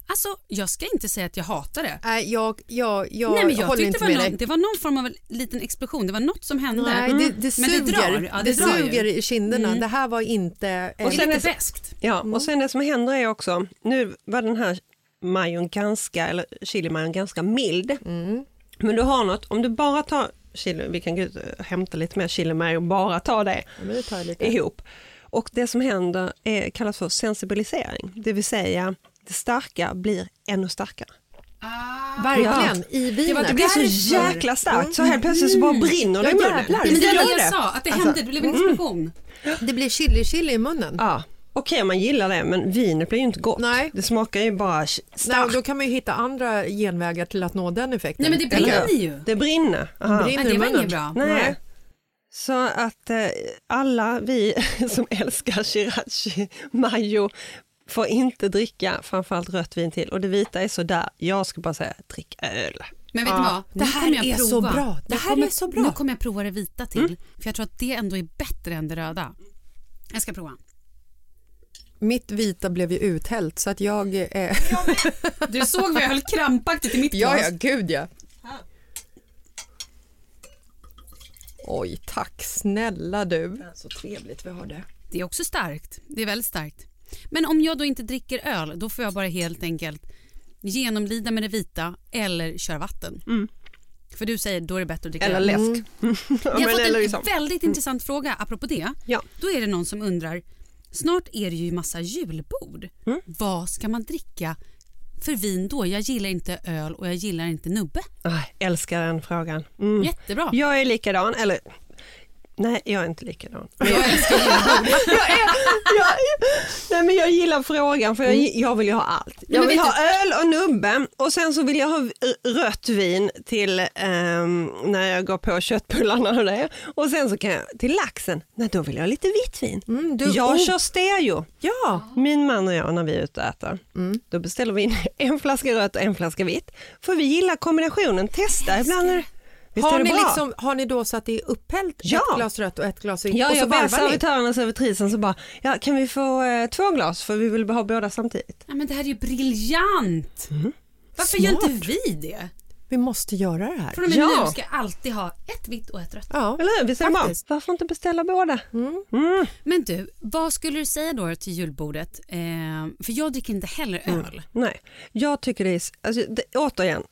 alltså jag ska inte säga att jag hatar det. Nej, jag, jag, jag, Nej, men jag håller inte det var, med någon, dig. det var någon form av liten explosion. Det var något som hände. Nej, det, det Men suger. det drar. Ja, det, det drar suger ju. i kinderna. Mm. Det här var inte... Och eh, sen är lite beskt. Ja, och sen det som händer är också, nu var den här majon ganska, eller chilimajon ganska mild. Men du har något, om du bara tar chili, vi kan hämta lite mer chilimajo och bara ta det Ja, tar ihop. Och det som händer är, kallas för sensibilisering, det vill säga det starka blir ännu starkare. Verkligen, i vinet. var- Det blir så jäkla starkt så helt plötsligt så bara brinner det i Ja, munnen. Men det var det det. jag sa, att det Alltså, hände. Det blev en explosion. Det blir chili chili i munnen. Ja. Okej man gillar det men vinet blir ju inte gott. Nej. Det smakar ju bara Nej, starkt. då kan man ju hitta andra genvägar till att nå den effekten. Nej men det brinner ju. Det brinner. Aha. Brinner Nej, det i var munnen. inget bra. Nej. Så att eh, alla vi som älskar sriracha mayo får inte dricka framförallt rött vin till och det vita är sådär. Jag ska bara säga drick öl. Men vet Ja, du vad? det här jag är prova. så bra. Det här kommer, är så bra. Nu kommer jag prova det vita till. För jag tror att det ändå är bättre än det röda. Jag ska prova. Mitt vita blev ju uthällt så att jag... Eh, Du såg vad jag höll krampaktigt i mitt ja, glas. ja, gud ja. Oj, tack snälla du. Så trevligt vi har det. Det är också starkt. Det är väldigt starkt. Men om jag då inte dricker öl, då får jag bara helt enkelt genomlida med det vita eller köra vatten. För du säger då är det bättre att dricka Eller öl. läsk. Ja, Jag har fått en liksom. väldigt intressant fråga apropå det. Ja. Då är det någon som undrar, snart är det ju massa julbord. Mm. Vad ska man dricka för vin då? Jag gillar inte öl och jag gillar inte nubbe. Aj, älskar den frågan. Mm. Jättebra. Jag är likadan, eller nej jag är inte likadan. Jag älskar jag, är, jag, nej, men jag gillar frågan för jag, jag vill ju ha allt. Jag vill ha öl och nubbe och sen så vill jag ha rött vin till ehm, när jag går på köttbullarna och det. Och sen så kan jag till laxen, nej då vill jag ha lite vitt vin. Mm, du, jag oh, kör stereo. Ja, Min man och jag när vi är ute och äter, då beställer vi in en flaska rött och en flaska vitt. För vi gillar kombinationen, testa ibland. Är, visst har ni, bra? liksom, har ni då så att det är upphällt Ja. ett glas rött och ett glas vitt? Ja, och så jag ni? servitören och servitrisen så bara, ja, kan vi få eh, två glas för vi vill ha båda samtidigt. Ja, men det här är ju briljant. Mm. Varför gör inte vi det? Vi måste göra det här. Från och med Ja. nu ska jag alltid ha ett vitt och ett rött. Ja. Eller hur? Det bra? Faktiskt. Varför inte beställa båda? Men du, vad skulle du säga då till julbordet? Eh, för jag dricker inte heller Mm. öl. Nej, jag tycker det är, alltså, det, återigen,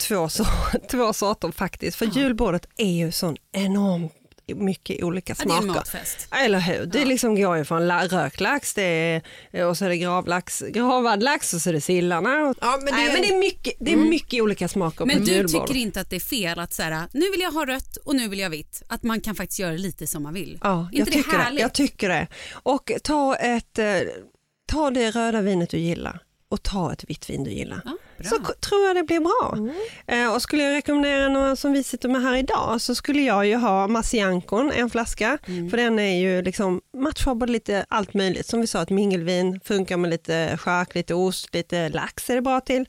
två, så, två sorter faktiskt. För julbordet är ju sån enormt mycket olika Ja, det är en smaker. matfest. Eller hur? Det liksom går ju från la- rökt lax det är, och så är det gravlax, gravad lax och så är det sillarna. Och, Ja, men det Nej, är- men det är mycket, det är mycket olika smaker Men på du julbord. tycker inte att det är fel att så här, nu vill jag ha rött och nu vill jag vitt. Att man kan faktiskt göra lite som man vill. Ja, inte jag det tycker det. härligt? Jag tycker det. Och ta, ett, eh, ta det röda vinet du gillar och ta ett vitt vin du gillar. Ja, bra. så tror jag det blir bra. Eh, och skulle jag rekommendera några som vi sitter med här idag så skulle jag ju ha Massiancon, en flaska. För den är ju liksom, matchar både lite allt möjligt. Som vi sa, ett mingelvin funkar med lite chark, lite ost, lite lax är det bra till.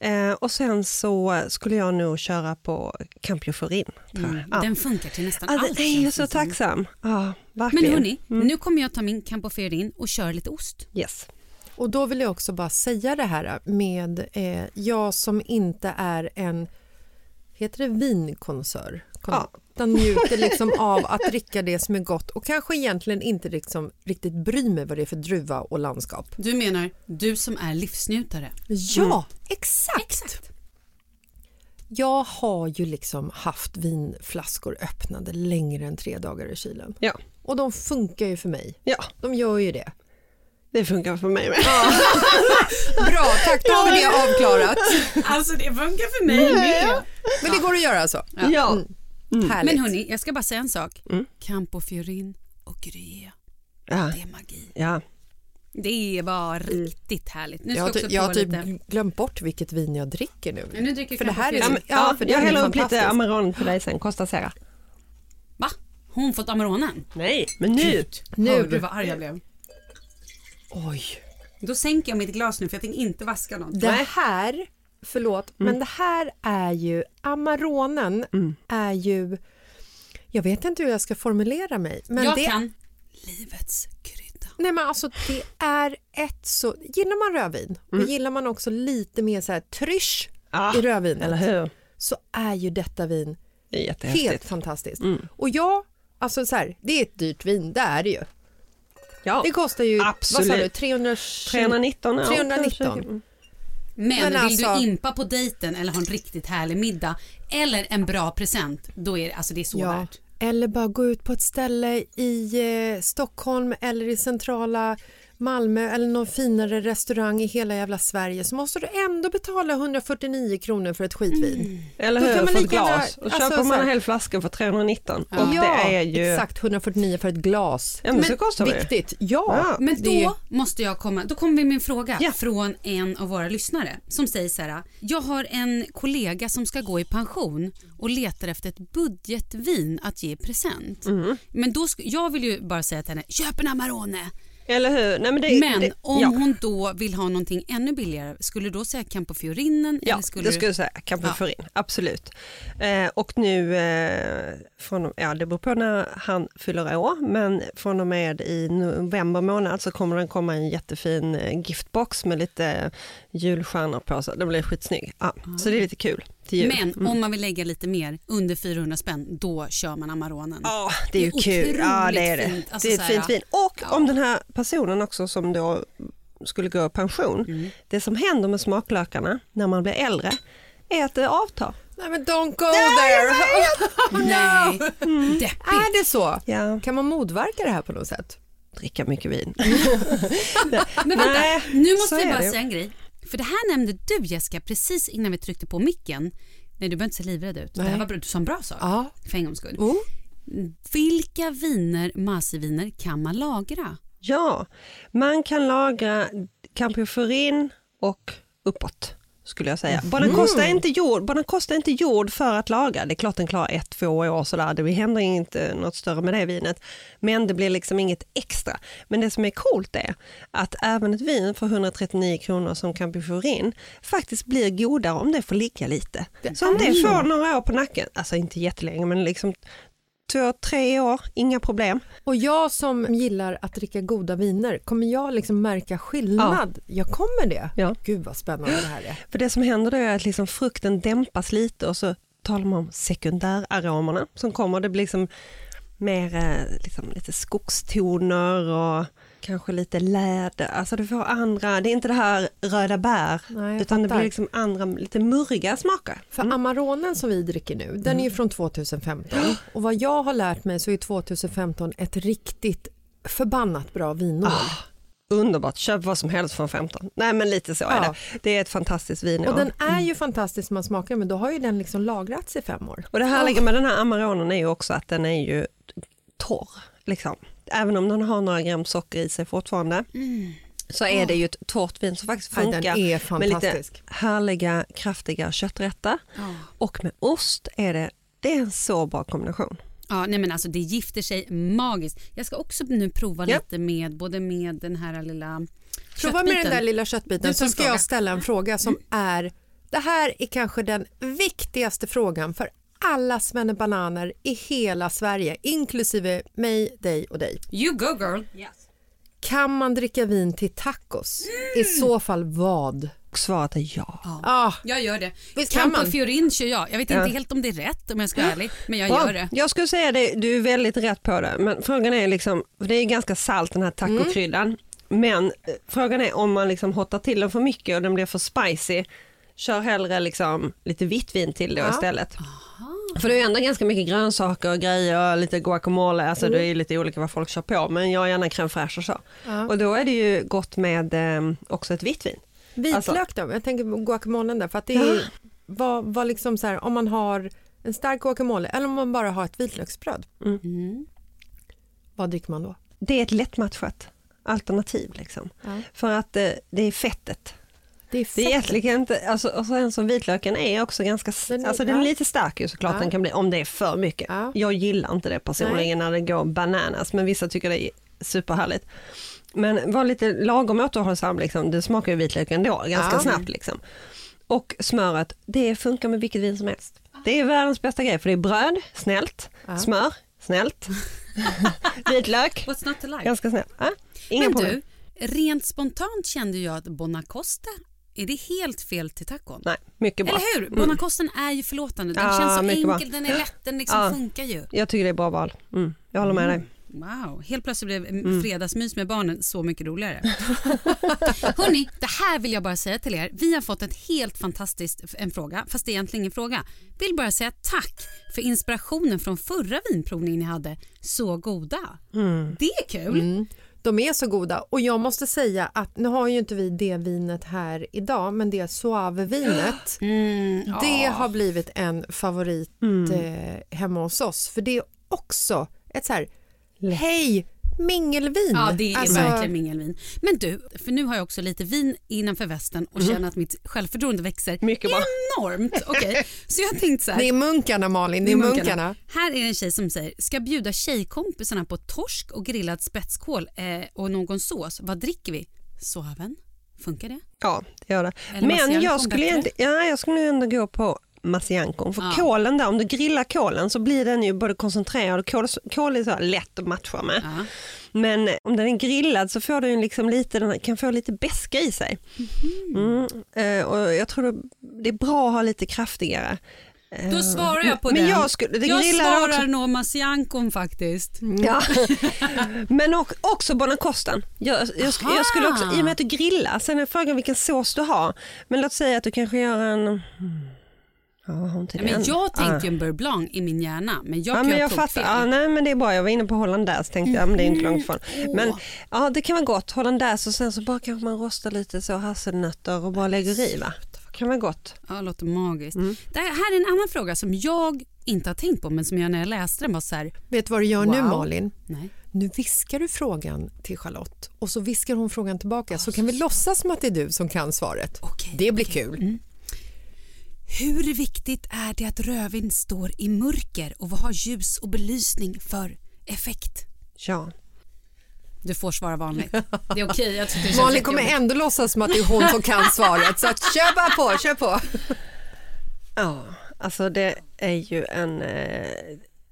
Eh, och sen så skulle jag nog köra på Campioforin. Mm, Ja. Den funkar till nästan Ja, allt. den är ju så tacksam. Ja, Men hörni, nu kommer jag ta min Campoferin och köra lite ost. Yes. Och då vill jag också bara säga det här med eh, jag som inte är en, heter det vinkonsör? Kon- Ja. Utan njuter liksom av att dricka det som är gott och kanske egentligen inte liksom riktigt bryr mig vad det är för druva och landskap. Du menar du som är livsnjutare? Ja, exakt. Exakt. Jag har ju liksom haft vinflaskor öppnade längre än tre dagar i kylen. Ja. Och de funkar ju för mig. ja, De gör ju det. Det funkar för mig med. Bra, tack. Då har vi det avklarat. Alltså det funkar för mig med. Men det går att göra alltså. Ja. Härligt. Men hörni, jag ska bara säga en sak. Mm. Campofiorin och Gruyère, Ja. det är magi. ja. Det var riktigt härligt. Nu ska jag har, ty- jag har typ lite... glömt bort vilket vin jag dricker nu. Ja, nu dricker för det här är. Ja, ja, för det jag häller upp lite. Amarone för dig sen, Costa Sera. Va? Hon fått Amaronen? Nej, men nu. Nu. Hörde du vad arg jag blev? Oj. Då sänker jag mitt glas nu för jag fick inte vaska något. Det här, förlåt, Mm. men det här är ju, Amaronen är ju, jag vet inte hur jag ska formulera mig. Men jag det, kan livets krydda. Nej men alltså det är ett så, gillar man rödvin och gillar man också lite mer så här trysch Ah, i rödvinet Eller hur? så är ju detta vin helt fantastiskt. Mm. Och jag, alltså så här, det är ett dyrt vin, det är det ju. Ja, Det kostar ju, Absolut. vad sa du, 320, 319. ja, 319. kanske. Men, Men vill alltså- du impa på dejten eller ha en riktigt härlig middag eller en bra present, då är det, alltså det är så Ja. värt. Eller bara gå ut på ett ställe i eh, Stockholm eller i centrala Malmö eller någon finare restaurang i hela jävla Sverige så måste du ändå betala 149 kronor för ett skitvin. Eller Då hur, kan man för ett glas. Och alltså, köper man en hel flaska för 319 och ja, det är ju... exakt 149 för ett glas. Ja, men så kostar det. Viktigt, ja. Ja. Men Det- då måste jag komma, då kommer vi med en fråga Ja. från en av våra lyssnare som säger så här. Jag har en kollega som ska gå i pension och letar efter ett budgetvin att ge i present. Mm. Men då, jag vill ju bara säga till henne, köp en Amarone. Eller hur? Nej, men det, Men det, om ja. hon då vill ha någonting ännu billigare, skulle du då säga Campofiorinen? Ja, eller skulle det du- skulle jag säga. Campioforin, absolut. Eh, och nu, eh, från, ja, det beror på när han fyller år, men från och med i november månad så kommer den komma en jättefin eh, giftbox med lite julstjärnor på. Så det blir skitsnygg. Ja, Så det är lite kul Men om man vill lägga lite mer, under 400 spänn, då kör man Amaronen. Ja, det är ju Det är kul. Ja, det är det. fint. Alltså det är ett fint vin. Och ja. om den här personen också som då skulle gå i pension, Mm. det som händer med smaklökarna när man blir äldre är att det avtar. Nej men don't go there! Nej, deppigt. Är det så? Ja. Kan man motverka det här på något sätt? dricka mycket vin. Men vänta, Nej, nu måste jag bara säga en grej. För det här nämnde du Jessica precis innan vi tryckte på micken. Nej du behöver inte se livrädd ut. Det här Nej. var bra. Du sa en bra sak. Ja. För en gångs skull. Oh. Vilka viner, Masi-viner kan man lagra? Ja, man kan lagra Camphofurin och uppåt skulle jag säga. Bara den, kostar inte jord, bara den kostar inte jord för att laga. Det är klart den klarar ett, två år sådär. Det händer inte något större med det vinet. Men det blir liksom inget extra. Men det som är coolt är att även ett vin för 139 kronor som Camphofurin faktiskt blir godare om det får ligga lite. Så om det får några år på nacken, alltså inte jättelänge men liksom två, tre år, inga problem. Och jag som gillar att dricka goda viner, kommer jag liksom märka skillnad? Jag kommer det? Ja. Gud vad spännande det här är. För det som händer då är att liksom frukten dämpas lite och så talar man om sekundäraromerna som kommer. Det blir liksom mer eh, liksom lite skogstoner och kanske lite läder. Alltså du får andra, det är inte det här röda bär Nej, utan det blir liksom andra lite murriga smaker. För Amaronen som vi dricker nu, den är ju från 2015 och vad jag har lärt mig så är 2015 ett riktigt förbannat bra vinår. Underbart, köp vad som helst från 15. Nej men lite så är Ja. det. Det är ett fantastiskt vin. Och den är ju fantastisk när man smakar men då har ju den liksom lagrats i fem år. Och det härliga med den här Amaronen är ju också att den är ju torr. Liksom. Även om den har några gram socker i sig fortfarande så är det ju ett torrt vin som faktiskt funkar är med lite fantastisk. härliga kraftiga kötträtter. Och med ost är det, det är en så bra kombination. Ja, nej men alltså det gifter sig magiskt. Jag ska också nu prova Ja. lite med både med den här lilla Prova med köttbiten. den där lilla köttbiten så ska fråga. jag ställa en fråga som är det här är kanske den viktigaste frågan för alla bananer i hela Sverige, inklusive mig, dig och dig. You go girl. Kan man dricka vin till tacos? I så fall vad? Svaret är ja. Ah, Jag gör det. Visst kan man? Campo Fiorin kör jag. Jag vet inte helt om det är rätt om jag ska vara ärlig, men jag Bra. gör det. Jag skulle säga det, du är väldigt rätt på det. Men frågan är liksom, det är ganska salt den här tacokryddan. Men eh, frågan är om man liksom hottar till den för mycket och den blir för spicy. Kör hellre liksom lite vitt vin till det istället. För det är ju ändå ganska mycket grönsaker och grejer, lite guacamole, alltså det är lite olika vad folk kör på. Men jag har gärna crème fraîche och så. Och då är det ju gott med eh, också ett vitt vin. vitlök Alltså- då? Jag tänker på guacamolen där. För att det är, vad, vad liksom så här, om man har en stark guacamole eller om man bara har ett vitlöksbröd. Mm. Vad dricker man då? Det är ett lättmatchat alternativ liksom. För att eh, det är fettet. Det är, Det är egentligen inte, alltså, och sen som vitlöken är också ganska, Den är- alltså den är ja. lite stark ju såklart Ja. den kan bli om det är för mycket. Ja. Jag gillar inte det personligen när det går bananas men vissa tycker det är superhärligt. Men var lite lagom återhållsam liksom, det smakar ju vitlök ändå ganska Ja. snabbt liksom. Och smöret, det funkar med vilket vin som helst. Det är världens bästa grej för det är bröd, snällt, smör, snällt, vitlök, What's not to like? ganska snällt. Ja, inga Men problem. du, rent spontant kände jag att Bonacosta, är det helt fel till tacon? Nej, mycket bra. Eller hur? Bonacosten är ju förlåtande. Den Ja, känns så mycket bra. enkel, den är lätt, den liksom Ja. funkar ju. Jag tycker det är bra val. Mm, jag håller med dig. Wow, helt plötsligt blev Mm. fredagsmys med barnen så mycket roligare. Hörni, det här vill jag bara säga till er. Vi har fått ett helt fantastiskt en fråga, fast det är egentligen ingen fråga. Vill bara säga tack för inspirationen från förra vinprovningen ni hade. Så goda. Mm. Det är kul. De är så goda. Och jag måste säga att nu har ju inte vi det vinet här idag men det Suave-vinet Mm, det har blivit en favorit eh, hemma hos oss. För det är också ett så här hej mingelvin. Ja, det är Alltså, verkligen mingelvin. Men du, för nu har jag också lite vin innanför västen och känner att mitt självförtroende växer. Mycket bra. enormt. Okej, Så jag har tänkt så här. Det är munkarna Malin, det är munkarna. Här är en tjej som säger, ska bjuda tjejkompisarna på torsk och grillad spetskål eh, och någon sås. Vad dricker vi? Soaven? Funkar det? Ja, det gör det. Eller Men jag skulle, ja, jag skulle ändå gå på Masiancon. För Ja. kålen där, om du grillar kålen så blir den ju både koncentrerad och kål, kål är så lätt att matcha med. Ja. Men om den är grillad så får den liksom lite, den kan få lite beska i sig. Mm. Eh, och jag tror det, är bra att ha lite kraftigare. Eh, Då svarar jag på men den. Jag, skulle, det jag svarar också. nog Masiancon faktiskt. Ja. Men också Bonacostan. Jag, jag, sk- jag skulle också, I och med att du grillar, sen är frågan vilken sås du har. Men låt säga att du kanske gör en, Ja, hon Ja, men jag tänkte Ah. ju en beurre blanc i min hjärna, men jag Ja, men ha jag fattar. Ja, nej, men det är bra. Jag var inne på hollandaise tänkte jag, men det är inte långt ifrån. Men ja, det kan vara gott. Hollandaise och sen så bara kanske man rostar lite så hasselnötter och bara lägger i va? kan vara gott. Ja, det låter magiskt. Mm. Det här är en annan fråga som jag inte har tänkt på, men som jag när jag läste den var så här, Vet du vad du gör nu Wow. Malin? nej. Nu viskar du frågan till Charlotte och så viskar hon frågan tillbaka så kan vi låtsas som att det är du som kan svaret. Okej, det blir kul. Hur viktigt är det att rödvin står i mörker och vad har ljus och belysning för effekt? Ja. Du får svara vanligt. Det är okej. Känns Malin kommer jättejobbigt. ändå låtsas som att det är hon som kan svaret så kör bara på, kör på. ja, alltså det är ju en...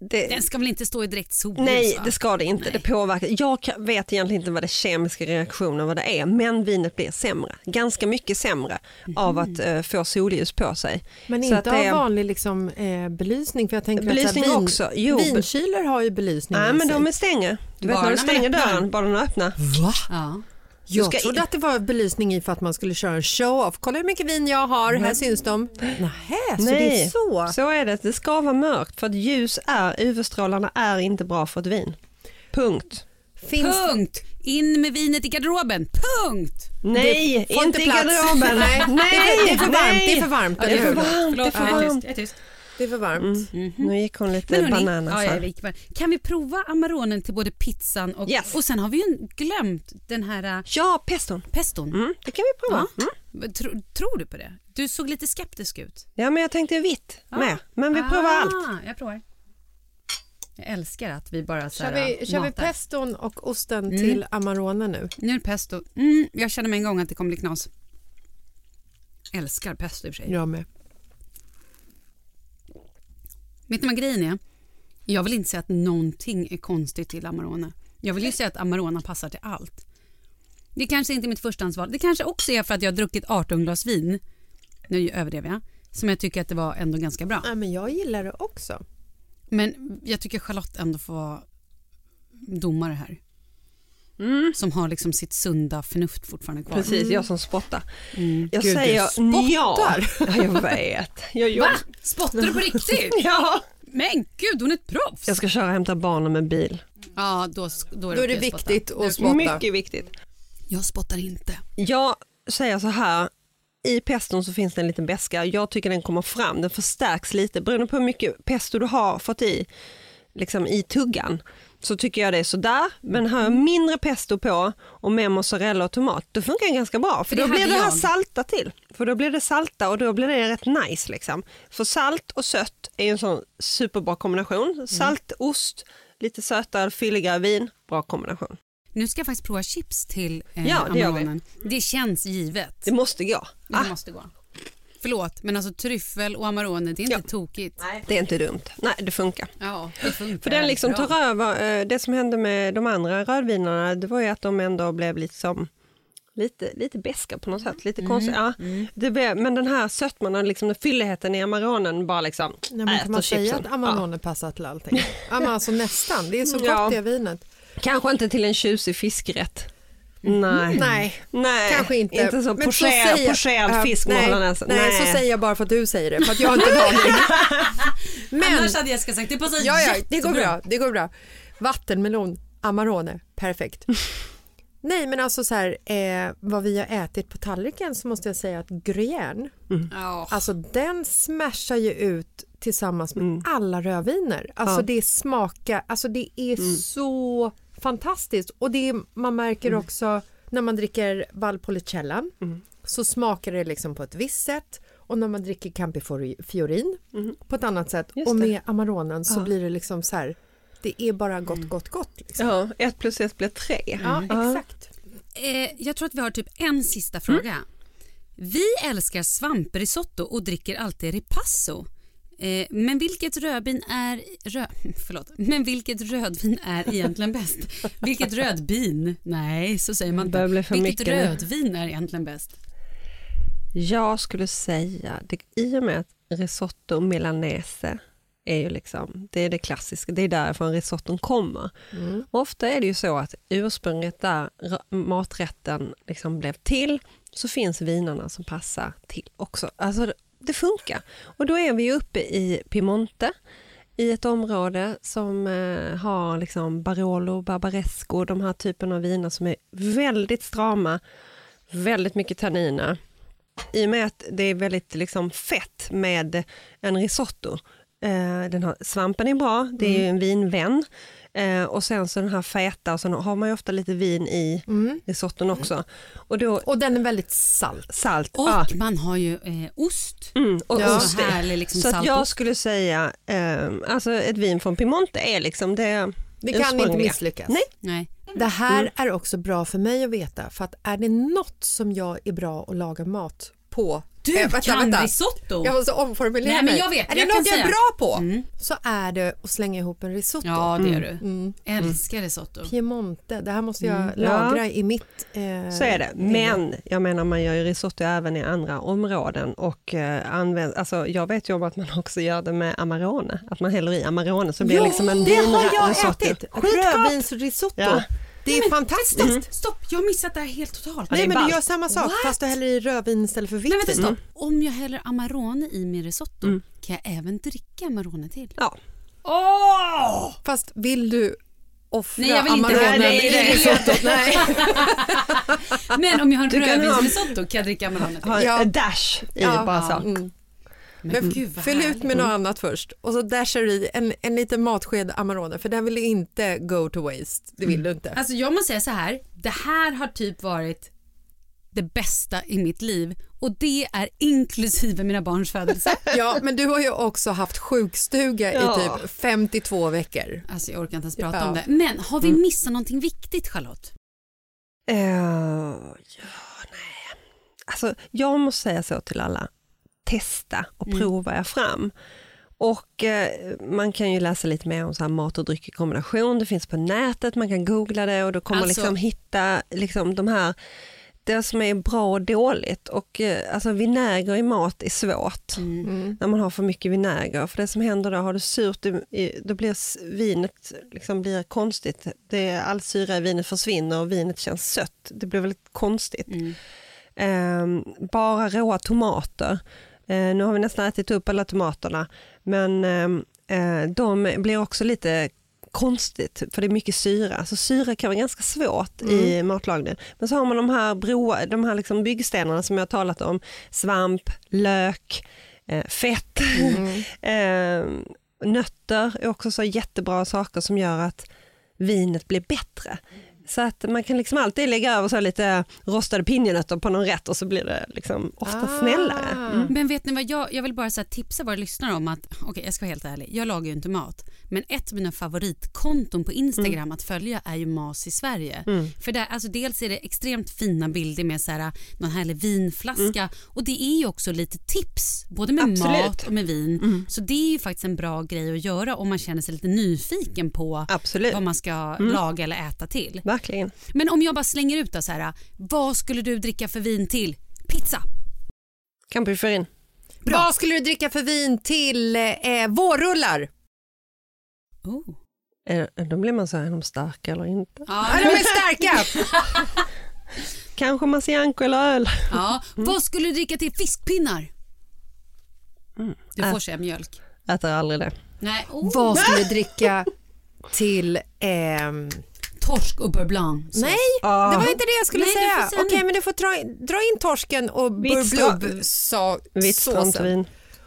Det, Den ska väl inte stå i direkt solljus? Nej, va? det ska det inte. Det påverkar. Jag vet egentligen inte vad det kemiska reaktionen vad det är, men vinet blir sämre. Ganska mycket sämre av att eh, få solljus på sig. Men Så inte det av vanlig liksom, eh, belysning för jag tänker Belysning att så här, också. Jo, har ju belysning Nej, men sig. de är stänger. Du vet när du stänger dörren, bara när du öppnar. Va? Ja. Jag ska trodde in- att det var belysning i för att man skulle köra en show-off. Kolla hur mycket vin jag har, här syns de. Nähä, så det är så? så är det. Det ska vara mörkt för att ljus är, UV-strålarna är inte bra för ett vin. Punkt. Finns Punkt! In med vinet i garderoben. Punkt! Nej, inte i plats. garderoben. Nej, Nej, det är för, det är för varmt. nej. Det är för varmt, Ja, det är för varmt. Det är Förlåt, för jag är varmt. tyst. Jag är tyst. Det är för varmt. Nu gick hon lite bananas ja, kan vi prova Amaronen till både pizzan och... Yes. Och sen har vi ju glömt den här äh, Ja, peston. peston. Mm, det kan vi prova. Ja. Mm. Tro, tror du på det? Du såg lite skeptisk ut. Ja, men jag tänkte vitt med. Men vi provar ah, allt. Jag provar. Jag älskar att vi bara så Kör här, vi, kör vi peston och osten Mm. till Amarone nu? Nu är det pesto. Mm, jag känner med en gång att det kommer bli knas. Älskar pesto i och för sig. Jag med. Vet ni vad grejen är? Jag vill inte säga att någonting är konstigt till Amarone. Jag vill ju säga att Amarone passar till allt. Det kanske inte är mitt förstahandsval. Det kanske också är för att jag har druckit 18 glas vin. Nu överdrev jag. Som jag tycker att det var ändå ganska bra. Ja, men jag gillar det också. Men jag tycker Charlotte ändå får vara domare här. Mm. Som har liksom sitt sunda förnuft fortfarande kvar. Precis, jag som spottar. Jag Gud, du säger spottar. ja. ja. Jag vet. Jag, Va? jag, Spottar du på riktigt? ja. Men gud, hon är ett proffs! jag ska köra och hämta barnen med bil. Ja, då, då är Då är det spotta. viktigt Det är att spotta. Mycket viktigt. Jag spottar inte. Jag säger så här, i peston så finns det en liten beska. Jag tycker den kommer fram, den förstärks lite beroende på hur mycket pesto du har fått i, liksom i tuggan. Så tycker jag det är sådär, men har jag mindre pesto på och mer mozzarella och tomat, då funkar den ganska bra. För För det då blir det här salta till. För då blir det salta och då blir det rätt nice. Liksom. För salt och sött är en sån superbra kombination. Salt, ost, lite sötare, fylligare vin, bra kombination. Nu ska jag faktiskt prova chips till eh, Ja, det. Det känns givet. Det måste gå. Det Ah, måste gå. Förlåt, men alltså tryffel och Amarone, det är inte Ja. tokigt. det är inte dumt. Nej, det funkar. Ja, det funkar. För den liksom tar över, eh, det som hände med de andra rödvinerna, det var ju att de ändå blev lite som Lite, lite beska på något sätt, lite konstigt. Ja, det blev, men den här sötman och liksom den fylligheten i Amaronen bara liksom Ja, men äter kan man säga chipsen. att Amarone passar till allting? Ja, men alltså nästan. Det är så gott Ja. det vinet. Ja. Kanske inte till en tjusig fiskrätt. Nej. Nej, Nej, kanske inte. Inte så Men pocherad, fisk med nej, så säger jag bara för att du säger det, för att jag har inte en aning. Men, Annars hade Jessica sagt det passar ja, ja, det går bra. Det går bra. Vattenmelon, Amarone, perfekt. Nej, men alltså så här, eh, vad vi har ätit på tallriken så måste jag säga att gruyère, Ja. alltså den smashar ju ut tillsammans med Mm. alla rödviner. Alltså Ja. det smakar, alltså det är Mm. så fantastiskt och det man märker Mm. också när man dricker Valpolicella så smakar det liksom på ett visst sätt och när man dricker Campifiorin på ett annat sätt Mm. Och med Amaronen så Ja. blir det liksom så här det är bara gott, gott, gott. Liksom. Ja, ett plus ett blir tre. Ja, exakt. Eh, jag tror att vi har typ en sista fråga. Vi älskar svamprisotto och dricker alltid ripasso. Eh, men vilket rödvin är rö, förlåt, men vilket rödvin är egentligen bäst? vilket rödvin? Nej, så säger man inte. Vilket rödvin är egentligen bäst? Jag skulle säga, det, i och med att risotto milanese är ju liksom, det är det klassiska, det är därifrån risotton kommer. Ofta är det ju så att ursprunget där maträtten liksom blev till, så finns vinerna som passar till också. Alltså det funkar. Och då är vi uppe i Piemonte, i ett område som eh, har liksom Barolo, Barbaresco, de här typen av viner som är väldigt strama, väldigt mycket tanniner. I och med att det är väldigt liksom, fett med en risotto. Eh, den har, svampen är bra, det är ju en vinvän. Eh, och sen så den här feta och sen har man ju ofta lite vin i risotton också. Och då, Och den är väldigt salt. salt. Och ja. man har ju eh, ost. Mm, och Ja. ost härlig liksom så att jag skulle säga, eh, alltså ett vin från Piemonte är liksom det Det kan inte misslyckas. Nej. Nej. Det här Mm. är också bra för mig att veta för att är det något som jag är bra att laga mat på Du Eh, vänta, kan vänta. risotto. Jag måste omformulera Nej, men mig. jag vet, är det jag kan något jag är bra på Mm. så är det att slänga ihop en risotto. Ja, det är du. Mm. Älskar risotto. Piemonte, det här måste jag Mm. lagra i mitt... Eh, Så är det, men jag menar man gör ju risotto även i andra områden och eh, använder, alltså jag vet ju om att man också gör det med Amarone, att man häller i Amarone så blir det liksom en det har jag vinrisotto. ätit! Rödvinsrisotto. Ja. Det är fantastiskt. Stopp, stopp, jag har missat det här helt totalt. Nej det är men du gör samma sak What? fast du häller i rödvin istället för vitt Nej vänta stopp. Om jag häller Amarone i min risotto Mm. kan jag även dricka Amarone till. Ja. Fast vill du offra Nej, jag vill inte. Amaronen Nej, nej, nej. i risottot? Nej. Men om jag har en rödvinsrisotto kan jag dricka Amarone till. Ha Ja. dash i Ja. bara så. Mm. Men gud vad Fyll ut med något annat först och så dashar du i en, en liten matsked Amarone för den vill du inte go to waste. Det vill du inte. Alltså jag måste säga så här, det här har typ varit det bästa i mitt liv och det är inklusive mina barns födelse. Ja, men du har ju också haft sjukstuga Ja. i typ 52 veckor. Alltså jag orkar inte ens prata Ja. om det. Men har vi missat någonting viktigt Charlotte? Eh, ja, nej. Alltså, jag måste säga så till alla, testa och Mm. prova er fram. Och eh, Man kan ju läsa lite mer om så här mat och dryck i kombination, det finns på nätet, man kan googla det och då kommer man Alltså- liksom hitta liksom, de här det som är bra och dåligt och eh, alltså vinäger i mat är svårt Mm. när man har för mycket vinäger. För det som händer då, har du surt, då blir vinet liksom blir konstigt. Det, all syra i vinet försvinner och vinet känns sött. Det blir väldigt konstigt. Mm. Ehm, bara råa tomater. Eh, nu har vi nästan ätit upp alla tomaterna, men ehm, eh, de blir också lite konstigt för det är mycket syra. Så syra kan vara ganska svårt i matlagningen. Men så har man de här, broa, de här liksom byggstenarna som jag har talat om. Svamp, lök, eh, fett, eh, nötter är också så jättebra saker som gör att vinet blir bättre. Så att man kan liksom alltid lägga över så lite rostade pinjenötter på någon rätt och så blir det liksom ofta Ah. snällare. Mm. Men vet ni vad, jag, jag vill bara så här tipsa våra lyssnare om att, okej jag ska vara helt ärlig, jag lagar ju inte mat. Men ett av mina favoritkonton på Instagram Mm. att följa är ju Mas i Sverige. För där, alltså dels är det extremt fina bilder med så här, någon härlig vinflaska och det är ju också lite tips både med Mm. Absolut. Mm. mat och med vin. Så det är ju faktiskt en bra grej att göra om man känner sig lite nyfiken på Absolut, vad man ska Mm. laga eller äta till. Verkligen. Men om jag bara slänger ut det så här, vad skulle du dricka för vin till? Pizza. Campyferin. Vad skulle du dricka för vin till eh, vårrullar? Oh. Eh, Då blir man så här, är de starka eller inte? Ja, de är starka! Kanske Marcianco eller öl. Ja. Vad skulle du dricka till fiskpinnar? Du får säga mjölk. Äter aldrig det. Nej. Oh. Vad skulle du dricka till... ehm, Torsk och beurre blanc. nej, Ah. det var inte det jag skulle Nej, säga. säga Okej, men du får dra, dra in torsken och Vitt burblubb sa Vitt såsen.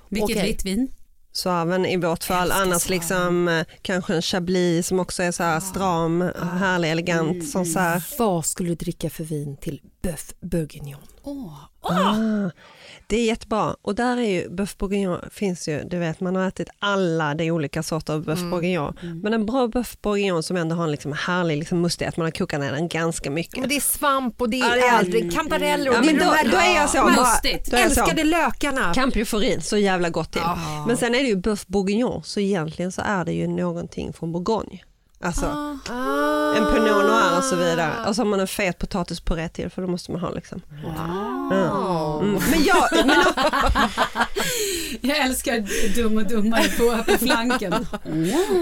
Vilket Okej. vitt vin? Svaven i vårt fall, Älskar annars liksom eh, kanske en chablis som också är så här stram, härlig, elegant. Som så här, Vad skulle du dricka för vin till bœuf bourguignon? Åh. ah, det är jättebra. Och där är ju bœuf bourguignon, finns ju, du vet man har ätit alla de olika sorter av bœuf bourguignon. Men en bra bœuf bourguignon som ändå har en liksom härlig liksom mustighet, man har kokat ner den ganska mycket. Men det är svamp och det Ja, är det är- aldrig kantareller och Ja, men då, då är jag så. Bara, Mustigt. är jag så. älskade lökarna. Campioforin, så jävla gott till. Men sen är det ju bœuf bourguignon, så egentligen så är det ju någonting från Bourgogne. Alltså Ah. en pinot noir och så vidare. Och så har man en fet potatispuré till för då måste man ha liksom. Ja. Mm. Men jag, men, Jag älskar dum och dummare på, på flanken.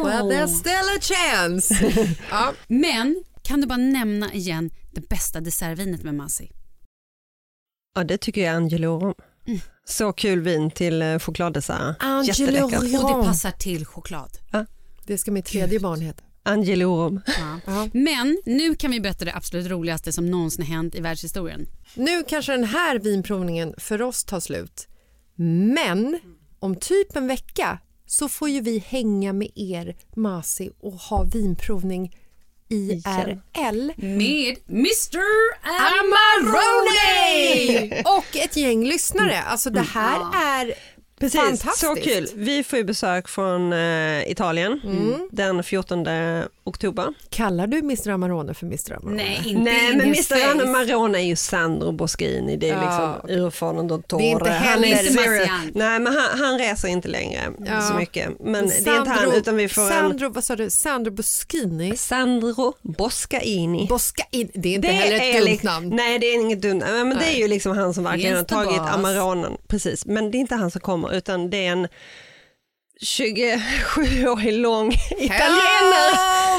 Well, there's still a chance. ja. Men kan du bara nämna igen det bästa dessertvinet med Masi? ja, det tycker jag är Angelorum. Så kul vin till eh, chokladdessert. Angelo. Ja. Och det passar till choklad. Det ska mitt tredje barn heta. Angelorum. Ja. Men nu kan vi berätta det absolut roligaste som någonsin hänt i världshistorien. Nu kanske den här vinprovningen för oss tar slut. Men om typ en vecka så får ju vi hänga med er, Masi, och ha vinprovning IRL. Med Mr Amarone! Och ett gäng lyssnare. Alltså det här är Precis, fantastiskt. så kul. Vi får ju besök från eh, Italien Mm. den 14 oktober. Kallar du Mr Amarone för Mr Amarone? Nej, inte Nej men Mr face. Marone är ju Sandro Boschini, det är Ja, liksom urfanen Dottore. Det är inte han heller är. Sebastian. Nej men han, han reser inte längre Ja. så mycket. Men det är inte han utan vi får Sandro, vad sa du? Sandro Boschini? en Sandro Boscaini. Boscaini, det är inte heller ett dumt liksom- namn. Nej det är inget dumt men det är ju liksom han som verkligen har tagit. Amaronen. Precis, men det är inte han som kommer utan det är en 27-årig lång italienare.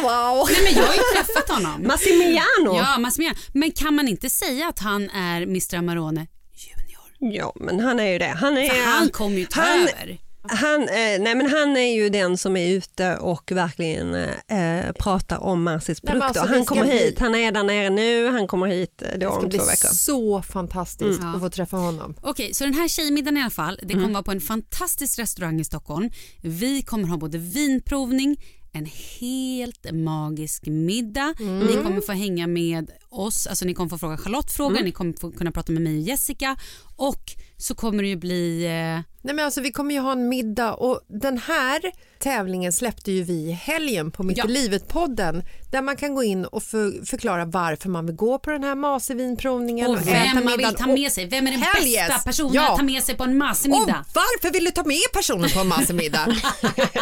Wow. Nej, men jag har ju träffat honom. Massimiano. Ja, Massimiliano. Men kan man inte säga att han är Mr Amarone junior? Ja men han är ju det. Han, är, För han kommer ju ta han, över. Han, eh, nej, men han är ju den som är ute och verkligen eh, pratar om men produkter. alltså, det han ska kommer bli- hit, han är där nere nu, han kommer hit eh, då Det ska om bli två veckor. så fantastiskt Mm. att få träffa honom. Okej, så den här tjejmiddagen i alla fall, det kommer vara på en fantastisk restaurang i Stockholm. Vi kommer ha både vinprovning, en helt magisk middag. Ni kommer få hänga med oss, alltså ni kommer få fråga Charlotte frågor, ni kommer få kunna prata med mig och Jessica och så kommer det ju bli eh, Nej, men alltså, vi kommer ju ha en middag och den här tävlingen släppte ju vi i helgen på Mitt Ja. i livet-podden där man kan gå in och för, förklara varför man vill gå på den här Mase-vinprovningen och och, vem man vill ta med sig. Vem är den Hell bästa personen Ja. att ta med sig på en Och massemiddag? varför vill du ta med personen på en Mase-middag?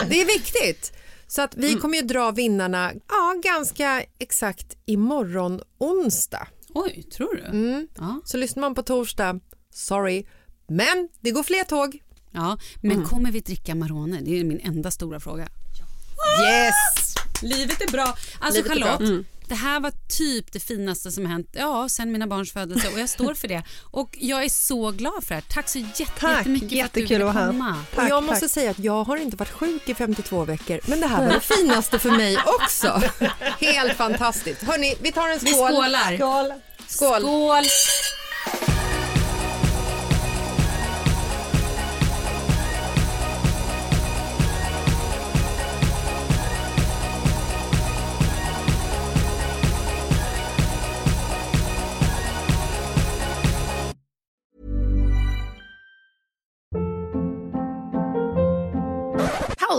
det är viktigt. Så att vi kommer ju dra vinnarna ja, ganska exakt imorgon onsdag. Oj, tror du? Mm. Ja. Så lyssnar man på torsdag, sorry, men det går fler tåg. ja, men kommer vi dricka Marone? Det är min enda stora fråga. Yes! Livet är bra. Alltså Livet. Charlotte, det här var typ det finaste som hänt ja, sen mina barns födelse och jag står för det. Och jag är så glad för det här. Tack så jätte- Tack, jättemycket för att du ville komma. och jag måste tack. säga att jag har inte varit sjuk i 52 veckor, men det här var det finaste för mig också. Helt fantastiskt. Hörni, vi tar en Vi skål. skålar. Skål. Skål. Skål.